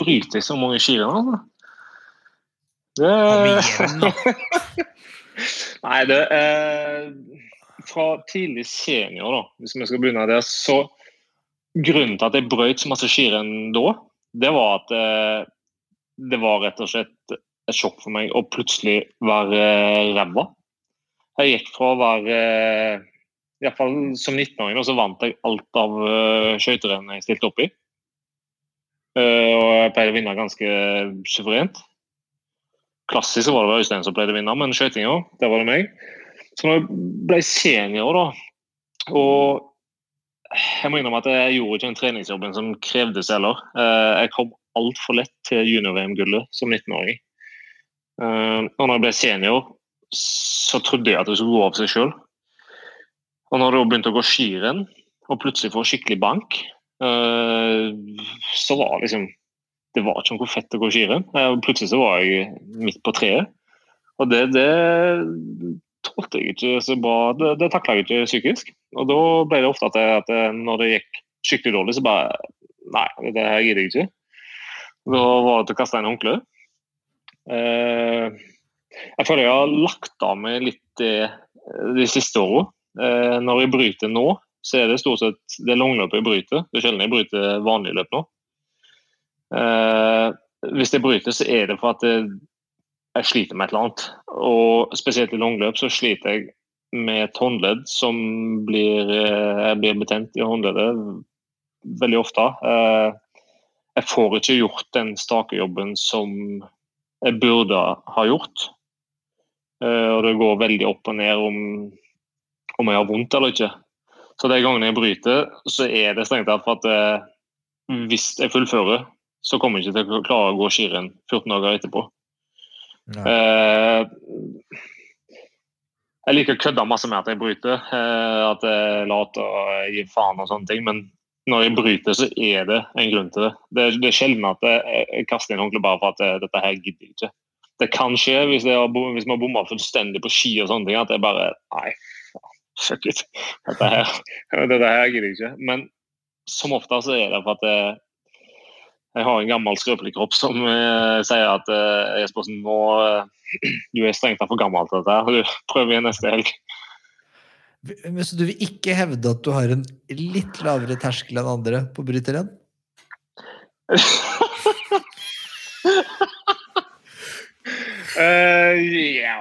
Bryter jeg så mange skirenn, altså? Det Nei, det er Fra tidlig senior, da, hvis vi skal begynne der, så Grunnen til at jeg brøt så masse skirenn da, det var at eh, det var rett og slett et sjokk for meg å plutselig være ræva. Jeg gikk fra å være eh, Iallfall som 19-åring og så vant jeg alt av uh, skøyterenn jeg stilte opp i. Og jeg pleide å vinne ganske suverent. Klassisk var det Øystein som pleide å vinne, men skøytinga, der var det meg. Så når jeg ble senior, da og jeg må innrømme at jeg gjorde ikke den treningsjobben som krevdes heller. Jeg kom altfor lett til junior-VM-gullet som 19-åring. Uh, og når jeg ble senior, så trodde jeg at det skulle gå av seg sjøl. Og når det begynte å gå skirenn, og plutselig får skikkelig bank, uh, så var det liksom Det var ikke noe fett å gå skirenn. Uh, plutselig så var jeg midt på treet. Og det, det tålte jeg ikke så bra. Det, det takla jeg ikke psykisk. Og da ble det ofte at, jeg, at når det gikk skikkelig dårlig, så bare Nei, det her gidder jeg ikke. Da var det til å kaste inn håndkleet. Eh, jeg føler jeg har lagt av meg litt det de siste åra. Eh, når jeg bryter nå, så er det stort sett det langløpet jeg bryter. Det er sjelden jeg bryter vanlige løp nå. Eh, hvis jeg bryter, så er det for at jeg, sliter med et eller annet. Og spesielt i langløp så sliter jeg med et håndledd som blir, eh, blir betent i håndleddet veldig ofte. Eh, jeg får ikke gjort den stakejobben som burde ha gjort. Eh, og det går veldig opp og ned om, om jeg har vondt eller ikke. Så de gangene jeg bryter, så er det strengt tatt for at eh, hvis jeg fullfører, så kommer jeg ikke til å klare å gå skirenn 14 dager etterpå. Eh, jeg liker å kødde masse med at jeg bryter, eh, at jeg later og gir faen og sånne ting. Men når jeg bryter, så er det en grunn til det. Det, det er sjelden at jeg, kaster inn håndkleet bare for at det, dette her gidder jeg ikke. Det kan skje hvis, har, bom- hvis man bommer fullstendig på ski og sånne ting, at jeg bare Nei, fuck it. Dette her, dette her gidder jeg ikke. Men som ofte så er det for at jeg, jeg har en gammel skrøpelig kropp som eh, sier at eh, Jespersen, nå eh, du er strengt tatt for gammel til dette. her. Du prøver igjen neste helg. Så du vil ikke hevde at du har en litt lavere terskel enn andre på bryteren? uh, ja,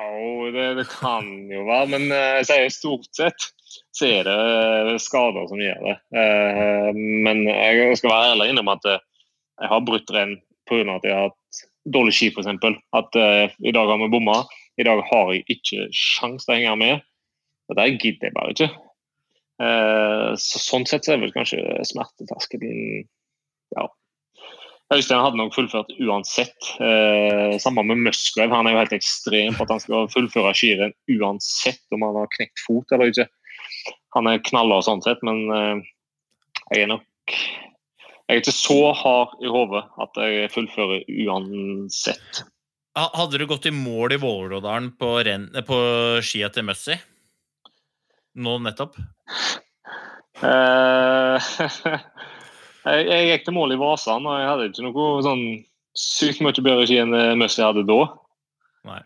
det, det kan jo være, men eh, jeg stort sett så er det eh, skader som gjør det. Uh, men jeg skal være ærlig innom at eh, jeg har brutt renn pga. at jeg har hatt dårlig ski, f.eks. At uh, i dag har vi bomma, i dag har jeg ikke sjans til å henge med. Dette gidder jeg bare ikke. Eh, så sånn sett så er vel kanskje smerteterskelen ja. Øystein hadde nok fullført uansett. Eh, sammen med Musgrave. Han er jo helt ekstrem på at han skal fullføre skirenn uansett om han har knekt fot eller ikke. Han er knallhard sånn sett, men eh, jeg er nok Jeg er ikke så hard i hodet at jeg fullfører uansett. Hadde du gått i mål i Vålådalen på, på skia til Mussy? Nå nettopp? Uh, jeg, jeg gikk til mål i Vasan, og jeg hadde ikke noe sånn sykt mye bedre ski enn det Møssi hadde da. Nei.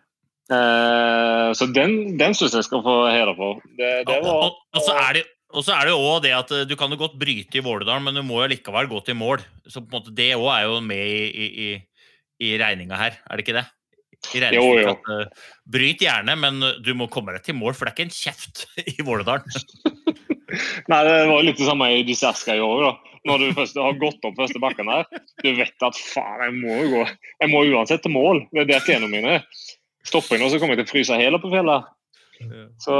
Uh, så den, den syns jeg skal få heder for. Det, det Og, var og, og så er det og så er det jo også det at eh, Du kan jo godt bryte i Våledalen, men du må jo likevel gå til mål. Så på en måte det òg er jo med i, i, i, i regninga her, er det ikke det? Jo, jo. at, uh, Bryt gjerne, men du må komme deg til mål, for det er ikke en kjeft i Våledalen. Nei, det var litt det samme i Disaska i år. da. Når du først har gått opp første bakken her, du vet at faen, jeg må jo gå. Jeg må uansett til mål. Det er der tjenene mine er. Stopper jeg nå, så kommer jeg til å fryse helt opp på fjellet. Så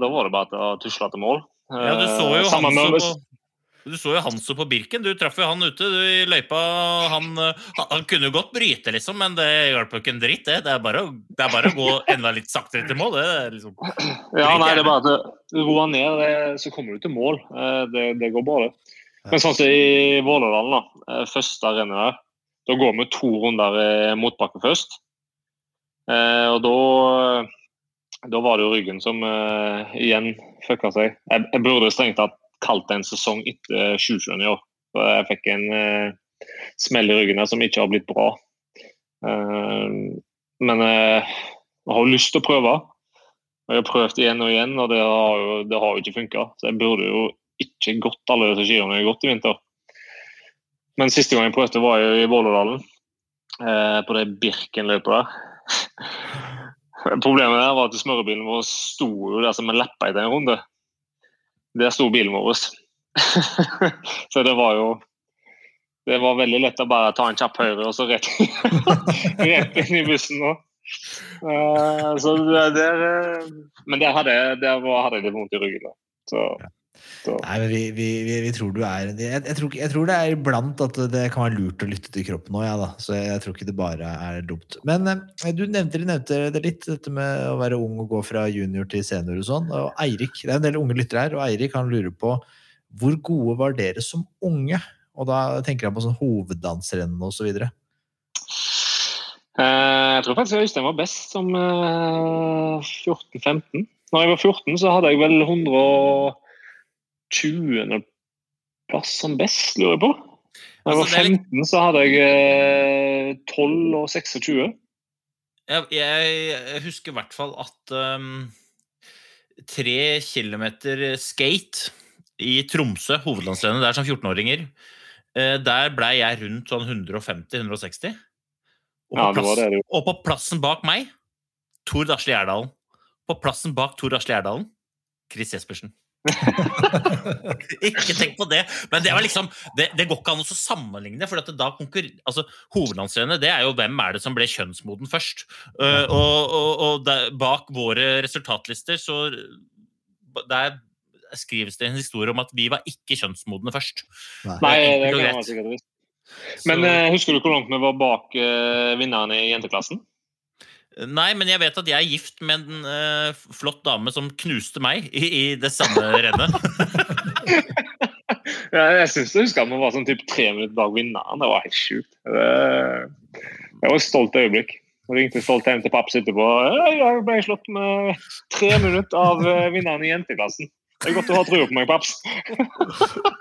da var det bare å tusle til mål. Ja, du så jo Eh, sammen Hanso med- på du så jo Hanso på Birken. Du traff jo han ute du, i løypa. Han, eh, han, han kunne jo godt bryte, liksom, men det hjalp jo ikke en dritt. Det Det er bare, det er bare å gå enda litt saktere til mål. Det er liksom. Ja, nei, det er bare at du roer ned, det- så kommer du til mål. Eh, Det, det går bra, det. Men sånn som i Vålådalen, da. eh, Første rennet der. Da går vi to runder motbakke først. Eh, Og da, da var det jo ryggen som igjen fucka seg. Jeg, jeg burde strengt tatt kalt det en sesong etter 2020 i år. Jeg fikk en uh, smell i ryggen her som ikke har blitt bra. Uh, men uh, jeg har jo lyst til å prøve. Jeg har prøvd igjen og igjen, og det har jo, det har jo ikke funka. Så jeg burde jo ikke gått alle disse skiene jeg har gått i vinter. Men siste gang jeg prøvde, var jo i Vålådalen. Eh, på det Birken-løpet der. Problemet der var at smørebilen vår sto jo der som en leppe i den runde. Der sto bilen vår. så det var jo Det var veldig lett å bare ta en kjapp høyre og så rett, rett inn i bussen. Eh, så der, eh, men der hadde, der hadde jeg litt vondt i ryggen. Da. Så, så. Nei, men vi, vi, vi, tror du er jeg, jeg, tror, jeg, tror, det er iblant at det kan være lurt å lytte til kroppen òg, ja. Så jeg, jeg, tror ikke det bare er dumt. Men eh, du nevnte, nevnte, det litt, dette med å være ung og gå fra junior til senior og sånn. Og Eirik, det er en del unge lyttere her, og Eirik han lurer på hvor gode var dere som unge? Og da tenker han på sånn hoveddansrenn og så videre. Eh, jeg tror faktisk Øystein var best som eh, 14-15. Når jeg var 14, så hadde jeg vel 100 og 20.-plass som best, lurer jeg på. Da jeg altså, var 15, så hadde jeg eh, 12 og 26. Jeg, jeg husker i hvert fall at um, tre kilometer skate i Tromsø, hovedlandsrennet eh, der som 14-åringer, der blei jeg rundt sånn 150-160. Og, ja, og, på plassen bak meg, Tor Dasle Gjerdalen. På plassen bak Tor Dasle Gjerdalen, Chris Jespersen. ikke tenk på det, men det var liksom Det, det går ikke an å sammenligne, for at det da konkurrer... Altså, hovedlandsrennet, det er jo hvem er det som ble kjønnsmoden først. Uh, og og, og der, bak våre resultatlister så Der skrives det en historie om at vi var ikke kjønnsmodne først. Nei, det enkelt kan være sikkert visst. Men eh, husker du hvor langt vi var bak uh, vinnerne i jenteklassen? Nei, men jeg vet at jeg er gift med en uh, flott dame som knuste meg i, i det samme rennet. Ja, jeg synes jeg husker at man var sånn typ tre minutter bak vinneren. Det var helt sjukt. Det, det var et stolt øyeblikk. Jeg ringte stolt hjem til pappa etterpå. «Ja, Jeg ble slått med tre minutter av eh, vinneren i jenteklassen. Det er godt du har trua på meg, paps.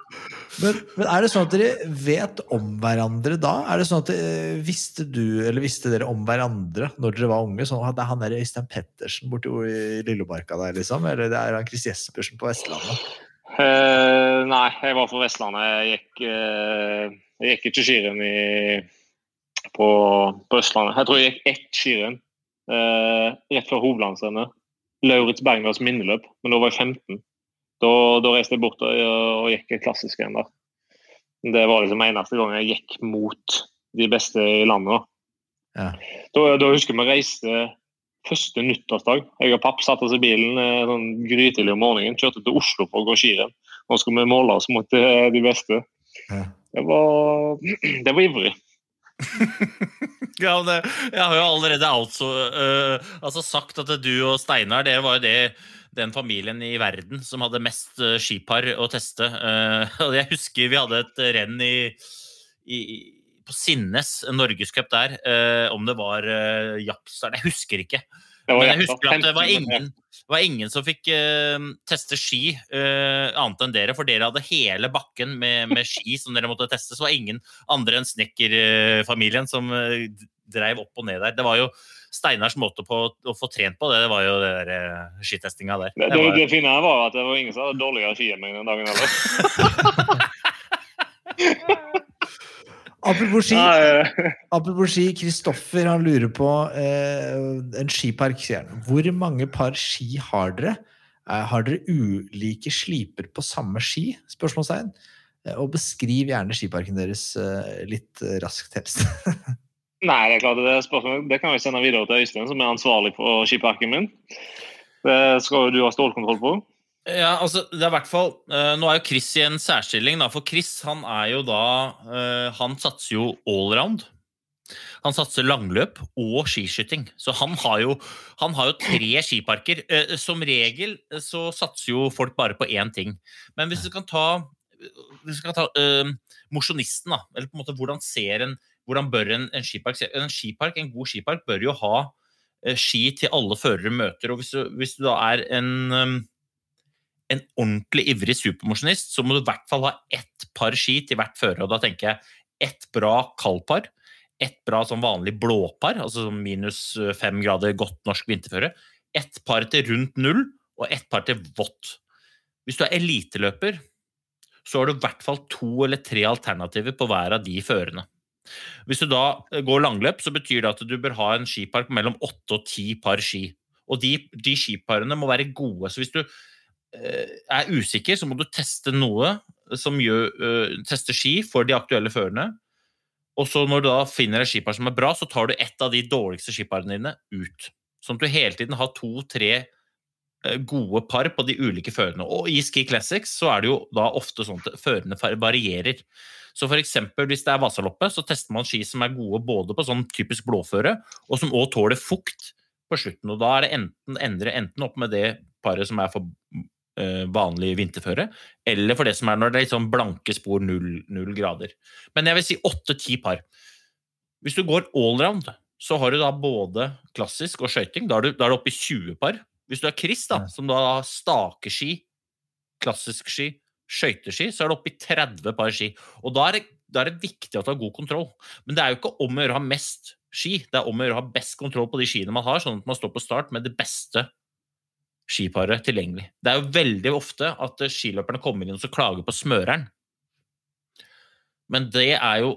Men, men er det sånn at dere vet om hverandre da? Er det sånn at eh, Visste du, eller visste dere om hverandre når dere var unge? Sånn at det er han der Øystein Pettersen borti i Lillomarka der, liksom? Eller det er han Chris Jespersen på Vestlandet? Uh, nei, jeg var fra Vestlandet. Jeg gikk, uh, jeg gikk ikke skirenn på, på Østlandet. Jeg tror jeg gikk ett skirenn uh, rett før hovedlandsrennet. Lauritz Bergdals minneløp, men da var jeg 15. Da, da reiste jeg bort og, og gikk et klassisk renn der. Det var liksom eneste gang jeg gikk mot de beste i landet. Da, Ja. da, da husker jeg vi reiste første nyttårsdag. Jeg og papp satte oss i bilen eh, sånn grytidlig om morgenen, kjørte til Oslo for å gå skirenn. Nå skulle vi måle oss mot eh, de beste. Ja. Det var, det var ivrig. Ja, men det, jeg har jo allerede altså, uh, altså sagt at du og Steinar dere var jo det, den familien i verden som hadde mest øh, skipar å teste. Eh, jeg husker vi hadde et renn i, i, på Sinnes, en norgescup der. eh, om det var uh, Jaksdal, jeg husker ikke. Men jeg husker at det var ingen, var ingen som fikk eh, teste ski eh, annet enn dere, for dere hadde hele bakken med, med ski som dere måtte teste. Så var ingen andre enn snekkerfamilien som eh, dreiv opp og ned der. Det var jo Steinars måte på å få trent på, det det var jo det der eh, skitestinga der. Det, Det det, var, det fine her var at det var ingen som hadde dårligere ski enn meg den dagen heller. Apropos ski, Ja, eh, apropos ski Kristoffer han lurer på eh, en skipark, sier han. Hvor mange par ski har dere? Eh, har dere ulike sliper på samme ski? Spørsmålstegn. Eh, og beskriv gjerne skiparken deres eh, litt raskt, helst. Nei, det er klart det er spørsmål. Det kan vi sende videre til Øystein, som er ansvarlig for skiparken min. Det skal jo du ha stålkontroll på. ja, altså, det er i hvert fall eh, Nå er jo Chris i en særstilling, da, for Chris han er jo da eh, Han satser jo allround. Han satser langløp og skiskyting. Så han har jo, han har jo tre skiparker. Eh, som regel så satser jo folk bare på én ting. Men hvis du kan ta, hvis du mosjonisten, da, eller på en måte hvordan ser en hvordan bør en, en skipark En skipark, en god skipark bør jo ha eh, ski til alle førere møter. Og hvis du, hvis du da er en um, en ordentlig ivrig supermosjonist, så må du i hvert fall ha ett par ski til hvert fører. Og da tenker jeg ett bra kaldpar, ett bra sånn vanlig blåpar, altså sånn minus eh, fem grader godt norsk vinterføre, ett par til rundt null, og ett par til vått. Hvis du er eliteløper, så har du i hvert fall to eller tre alternativer på hver av de førerne. Hvis du da eh, går langløp, så betyr det at du bør ha en skipark mellom åtte og ti par ski. Og de, de skiparene må være gode. Så hvis du eh, er usikker, så må du teste noe som gjør, uh, teste ski for de aktuelle førerne. Og så når du da finner et skipar som er bra, så tar du ett av de dårligste skiparene dine ut. Sånn at du hele tiden har to-tre eh, gode par på de ulike førerne. Og i Ski Classics så er det jo da ofte sånn at førerne varierer. Så for eksempel hvis det er Vasaloppet, så tester man ski som er gode både på sånn typisk blåføre, og som òg tåler fukt på slutten. Og da er det enten, endre enten opp med det paret som er for eh, vanlig vinterføre, eller for det som er når det er litt sånn blanke spor, null, null grader. Men jeg vil si åtte-ti par. Hvis du går allround, så har du da både klassisk og skøyting. Da er du, da er du oppe i 20 par. Hvis du er Chris, da, som da har stakeski, klassisk ski, skøyteski, så er det oppe i 30 par ski. Og da er, det, da er det viktig at du har god kontroll. Men det er jo ikke om å gjøre å ha mest ski, det er om å gjøre å ha best kontroll på de skiene man har, sånn at man står på start med det beste skiparet tilgjengelig. Det er jo veldig ofte at eh, skiløperne kommer inn og klager på smøreren. Men det er jo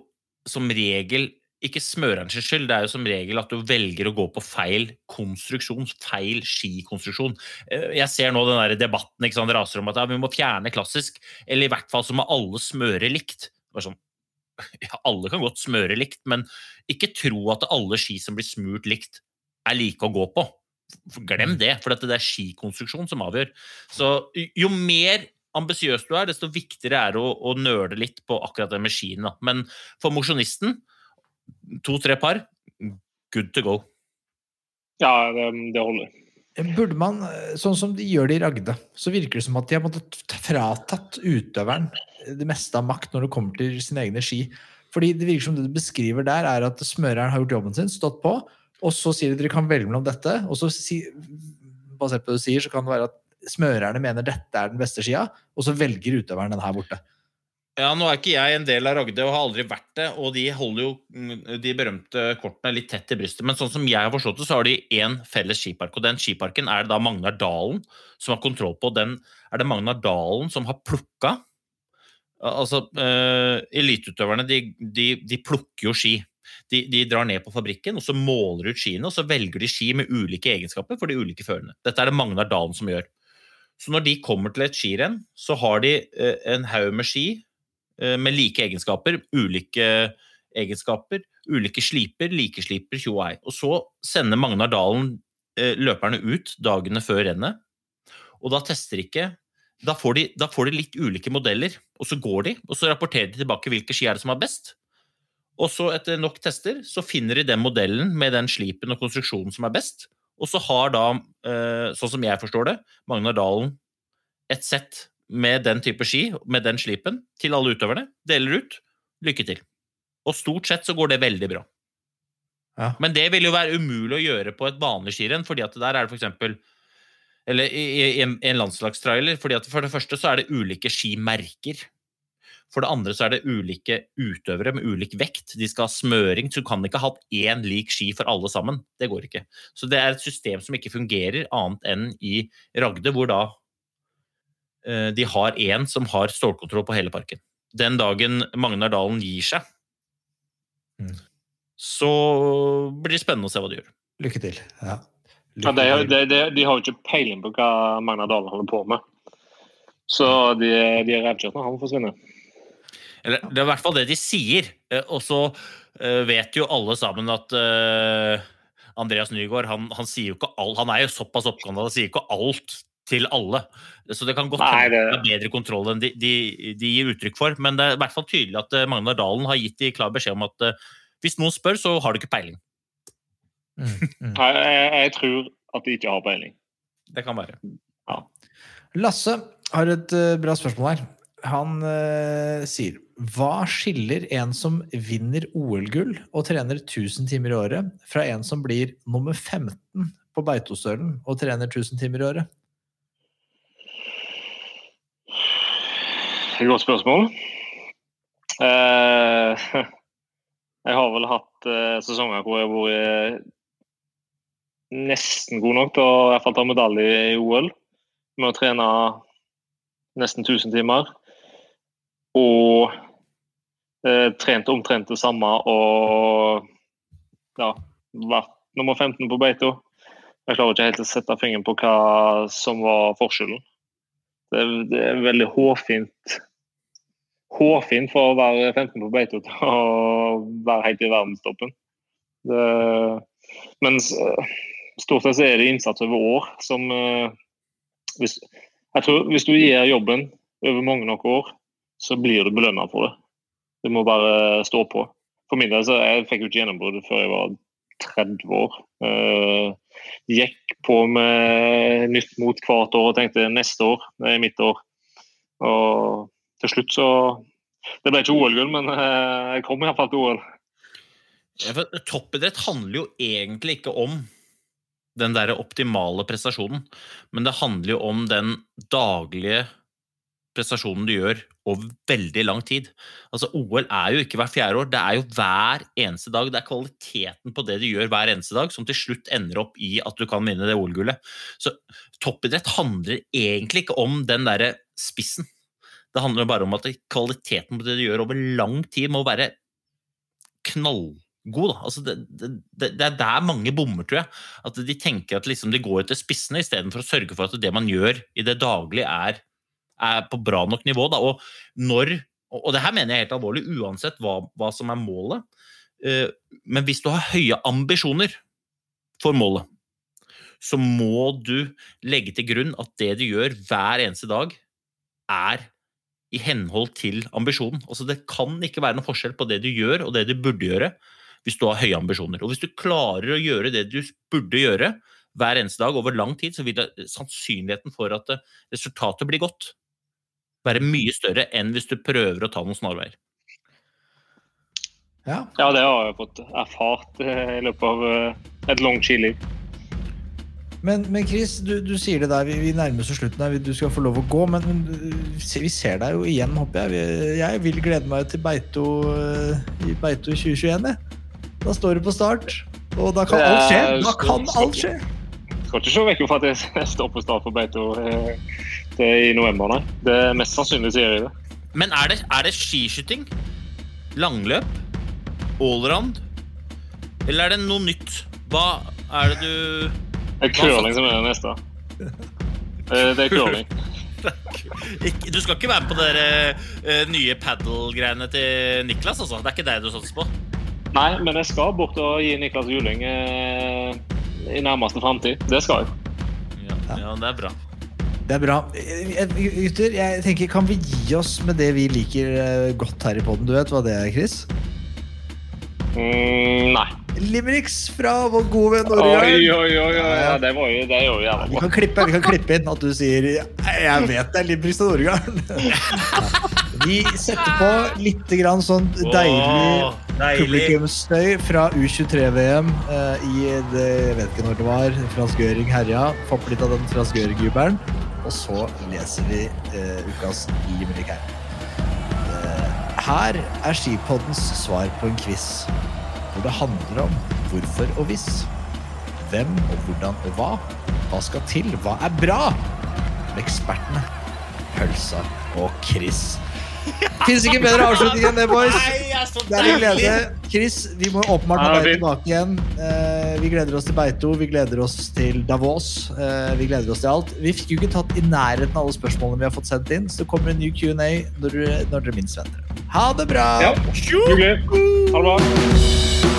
som regel ikke smørerens skyld, det er jo som regel at du velger å gå på feil konstruksjon, feil skikonstruksjon. Eh, Jeg ser nå den der debatten ikke sant, raser om at ja, vi må fjerne klassisk, eller i hvert fall så må alle smøre likt. Sånn, ja, alle kan godt smøre likt, men ikke tro at alle ski som blir smurt likt, er like å gå på. Glem det, for det er skikonstruksjon som avgjør. Så jo mer ambisiøs du er, desto viktigere er det å, å nøle litt på akkurat det med skien. da. Men for mosjonisten, to-tre par, good to go. Ja, det, det holder. Burde man, eh, sånn som de gjør det i Ragde, så virker det som at de har måttet fratatt utøveren det meste av makt når det kommer til sine egne ski. Fordi det virker som det du beskriver der, er at smøreren har gjort jobben sin, stått på, og så sier de at dere kan velge mellom dette, og så si, basert på det du sier, så kan det være at smørerne mener dette er den beste skia, og så velger utøveren den her borte. Ja, nå er ikke jeg en del av Ragde og har aldri vært det, og de holder jo mm, de berømte kortene litt tett til brystet. Men sånn som jeg har forstått det, så har de én felles skipark, og den skiparken er det da Magnar Dalen som har kontroll på. Den er det Magnar Dalen som har plukka. Altså, uh, eliteutøverne, de, de, de plukker jo ski. De, de drar ned på fabrikken, og så måler ut skiene, og så velger de ski med ulike egenskaper for de ulike førerne. Dette er det Magnar Dalen som gjør. Så når de kommer til et skirenn, så har de uh, en haug med ski med like egenskaper, ulike egenskaper, ulike sliper, like sliper, tjo hei. Og så sender Magnar Dalen eh, løperne ut dagene før rennet, og da tester ikke da får, de, da får de litt ulike modeller, og så går de, og så rapporterer de tilbake hvilke ski er det som er best. Og så etter nok tester så finner de den modellen med den slipen og konstruksjonen som er best. Og så har da, eh, sånn som jeg forstår det, Magnar Dalen et sett med den type ski, med den slipen, til alle utøverne. Deler ut. Lykke til. Og stort sett så går det veldig bra. Ja. Men det vil jo være umulig å gjøre på et vanlig skirenn, fordi at der er det for eksempel Eller i, i, en- en landslagstrailer, fordi at for det første så er det ulike skimerker. For det andre så er det ulike utøvere med ulik vekt. De skal ha smøring, så du kan ikke ha hatt én lik ski for alle sammen. Det går ikke. Så det er et system som ikke fungerer annet enn i Ragde, hvor da de har én som har stålkontroll på hele parken. Den dagen Magnar Dalen gir seg, Mm. så blir det spennende å se hva de gjør. Lykke til. Ja. Ja, de, det, de, de har jo ikke peiling på hva Magnar Dalen holder på med. Så de, de er revkjørt når han forsvinner. Eller, det er i hvert fall det de sier. Eh, Og så eh, vet jo alle sammen at uh, Andreas Nygaard han, han sier jo ikke all, han er jo såpass oppgående, han sier ikke alt til alle. Så det kan godt hende det- er bedre kontroll enn de, de, de gir uttrykk for. Men det er i hvert fall tydelig at eh, Magnar Dalen har gitt de klar beskjed om at eh, hvis noen spør, så har du ikke peiling. Mm, mm. Jeg, jeg, jeg tror at de ikke har peiling. Det kan være. Lasse har et eh, bra spørsmål her. Han eh, sier Hva skiller en som vinner OL-gull og trener 1000 timer i året, fra en som blir nummer 15 på Beitostølen og trener 1000 timer i året? Godt spørsmål. Eh, jeg har vel hatt eh, sesonger hvor jeg har vært nesten god nok til å i hvert fall ta medalje i OL. Med å trene nesten 1000 timer. Og eh, trent omtrent det samme og ja, vært nummer 15 på Beito. Jeg klarer ikke helt å sette fingeren på hva som var forskjellen. Det, det er veldig hårfint hårfint for å være 15 på Beito og være helt i verdenstoppen. Det, mens stort sett er det innsats over år som eh, hvis, Jeg tror hvis du gir jobben over mange nok år, så blir du belønna for det. Du må bare stå på. For min del så jeg fikk jo ikke gjennombrudd før jeg var 30 år. Uh, gikk på med nytt mot hvert år og tenkte neste år det er mitt år. Og til slutt så Det ble ikke OL-gull, men eh, jeg kom iallfall til OL. Ja, Toppidrett handler jo egentlig ikke om den der optimale prestasjonen, men det handler jo om den daglige prestasjonen du gjør over veldig lang tid. Altså OL er jo ikke hvert fjerde år, det er jo hver eneste dag. Det er kvaliteten på det du gjør hver eneste dag som til slutt ender opp i at du kan vinne det OL-gullet. Så toppidrett handler egentlig ikke om den derre spissen. Det handler bare om at kvaliteten på det du gjør over lang tid, må være knallgod. Altså det, det, det, er der mange bommer, tror jeg. At de tenker at liksom de går etter spissene istedenfor å sørge for at det man gjør i det daglige, er er på bra nok nivå. Da. Og når Og det her mener jeg helt alvorlig, uansett hva, hva som er målet. Eh, men hvis du har høye ambisjoner for målet, så må du legge til grunn at det du gjør hver eneste dag, er i henhold til ambisjonen. Altså Det kan ikke være noen forskjell på det du gjør og det du burde gjøre, hvis du har høye ambisjoner. Og hvis du klarer å gjøre det du burde gjøre hver eneste dag over lang tid, så vil det, sannsynligheten for at resultatet blir godt, være mye større enn hvis du prøver å ta noen snarveier. Ja. ja, det har jeg fått erfart eh, i løpet av eh, et langt skiliv. Men, men Chris, du, du, sier det der, vi, vi nærmer oss slutten her, du skal få lov å gå. Men, men vi ser deg jo igjen, håper jeg. Jeg vil glede meg til Beito eh, i Beito 2021. Jeg. Da står du på start, og da kan alt skje. Da kan alt skje. Skal ikke se vekk fra at jeg står på start på Beito i november, nei. Det er mest sannsynlig sier jeg det. Men er det, er det skiskyting? Langløp? Allround? Eller er det noe nytt? Hva er det du Det er curling som er det neste. Eh, det er curling. Du skal ikke være med på de uh, nye padel-greiene til Niklas? altså? Det er ikke det du satser på? Nei, men jeg skal bort og gi Niklas juling uh, i nærmeste framtid. Det skal jeg. Ja, ja, det er bra. Det er bra. Gutter, jeg tenker, kan vi gi oss med det vi liker eh, godt her i poden? Du vet hva det er, Chris? Mm, nei. Limericks fra vår gode venn Norge. Oi, oi, oi, oi. Ja, det var jo, det jo jævla. Vi kan, klippe, vi kan klippe inn at du sier 'jeg vet det er Limericks fra Norge'. Vi setter på litt grann sånn deilig, deilig. publikumsstøy fra U23-VM uh, i det, jeg vet ikke når det var, Frans Gøring herja. Få på litt av den Frans Gøring-jubelen. Og så leser vi uh, ukas limerick her. Her er Skipoddens svar på en quiz hvor det handler om hvorfor og hvis. Hvem og hvordan og hva. Hva skal til? Hva er bra? Med ekspertene Pølsa og Chris. Fins ikke bedre avslutning enn det, boys. Det er en glede. Chris, vi må åpenbart ha deg tilbake igjen. Uh, vi gleder oss til Beito, vi gleder oss til Davos. Uh, vi gleder oss til alt. Vi fikk jo ikke tatt i nærheten av alle spørsmålene vi har fått sendt inn, så det kommer en ny Q&A når, når, dere minst venter. Ha det bra! Ja. Hyggelig. Ha det bra.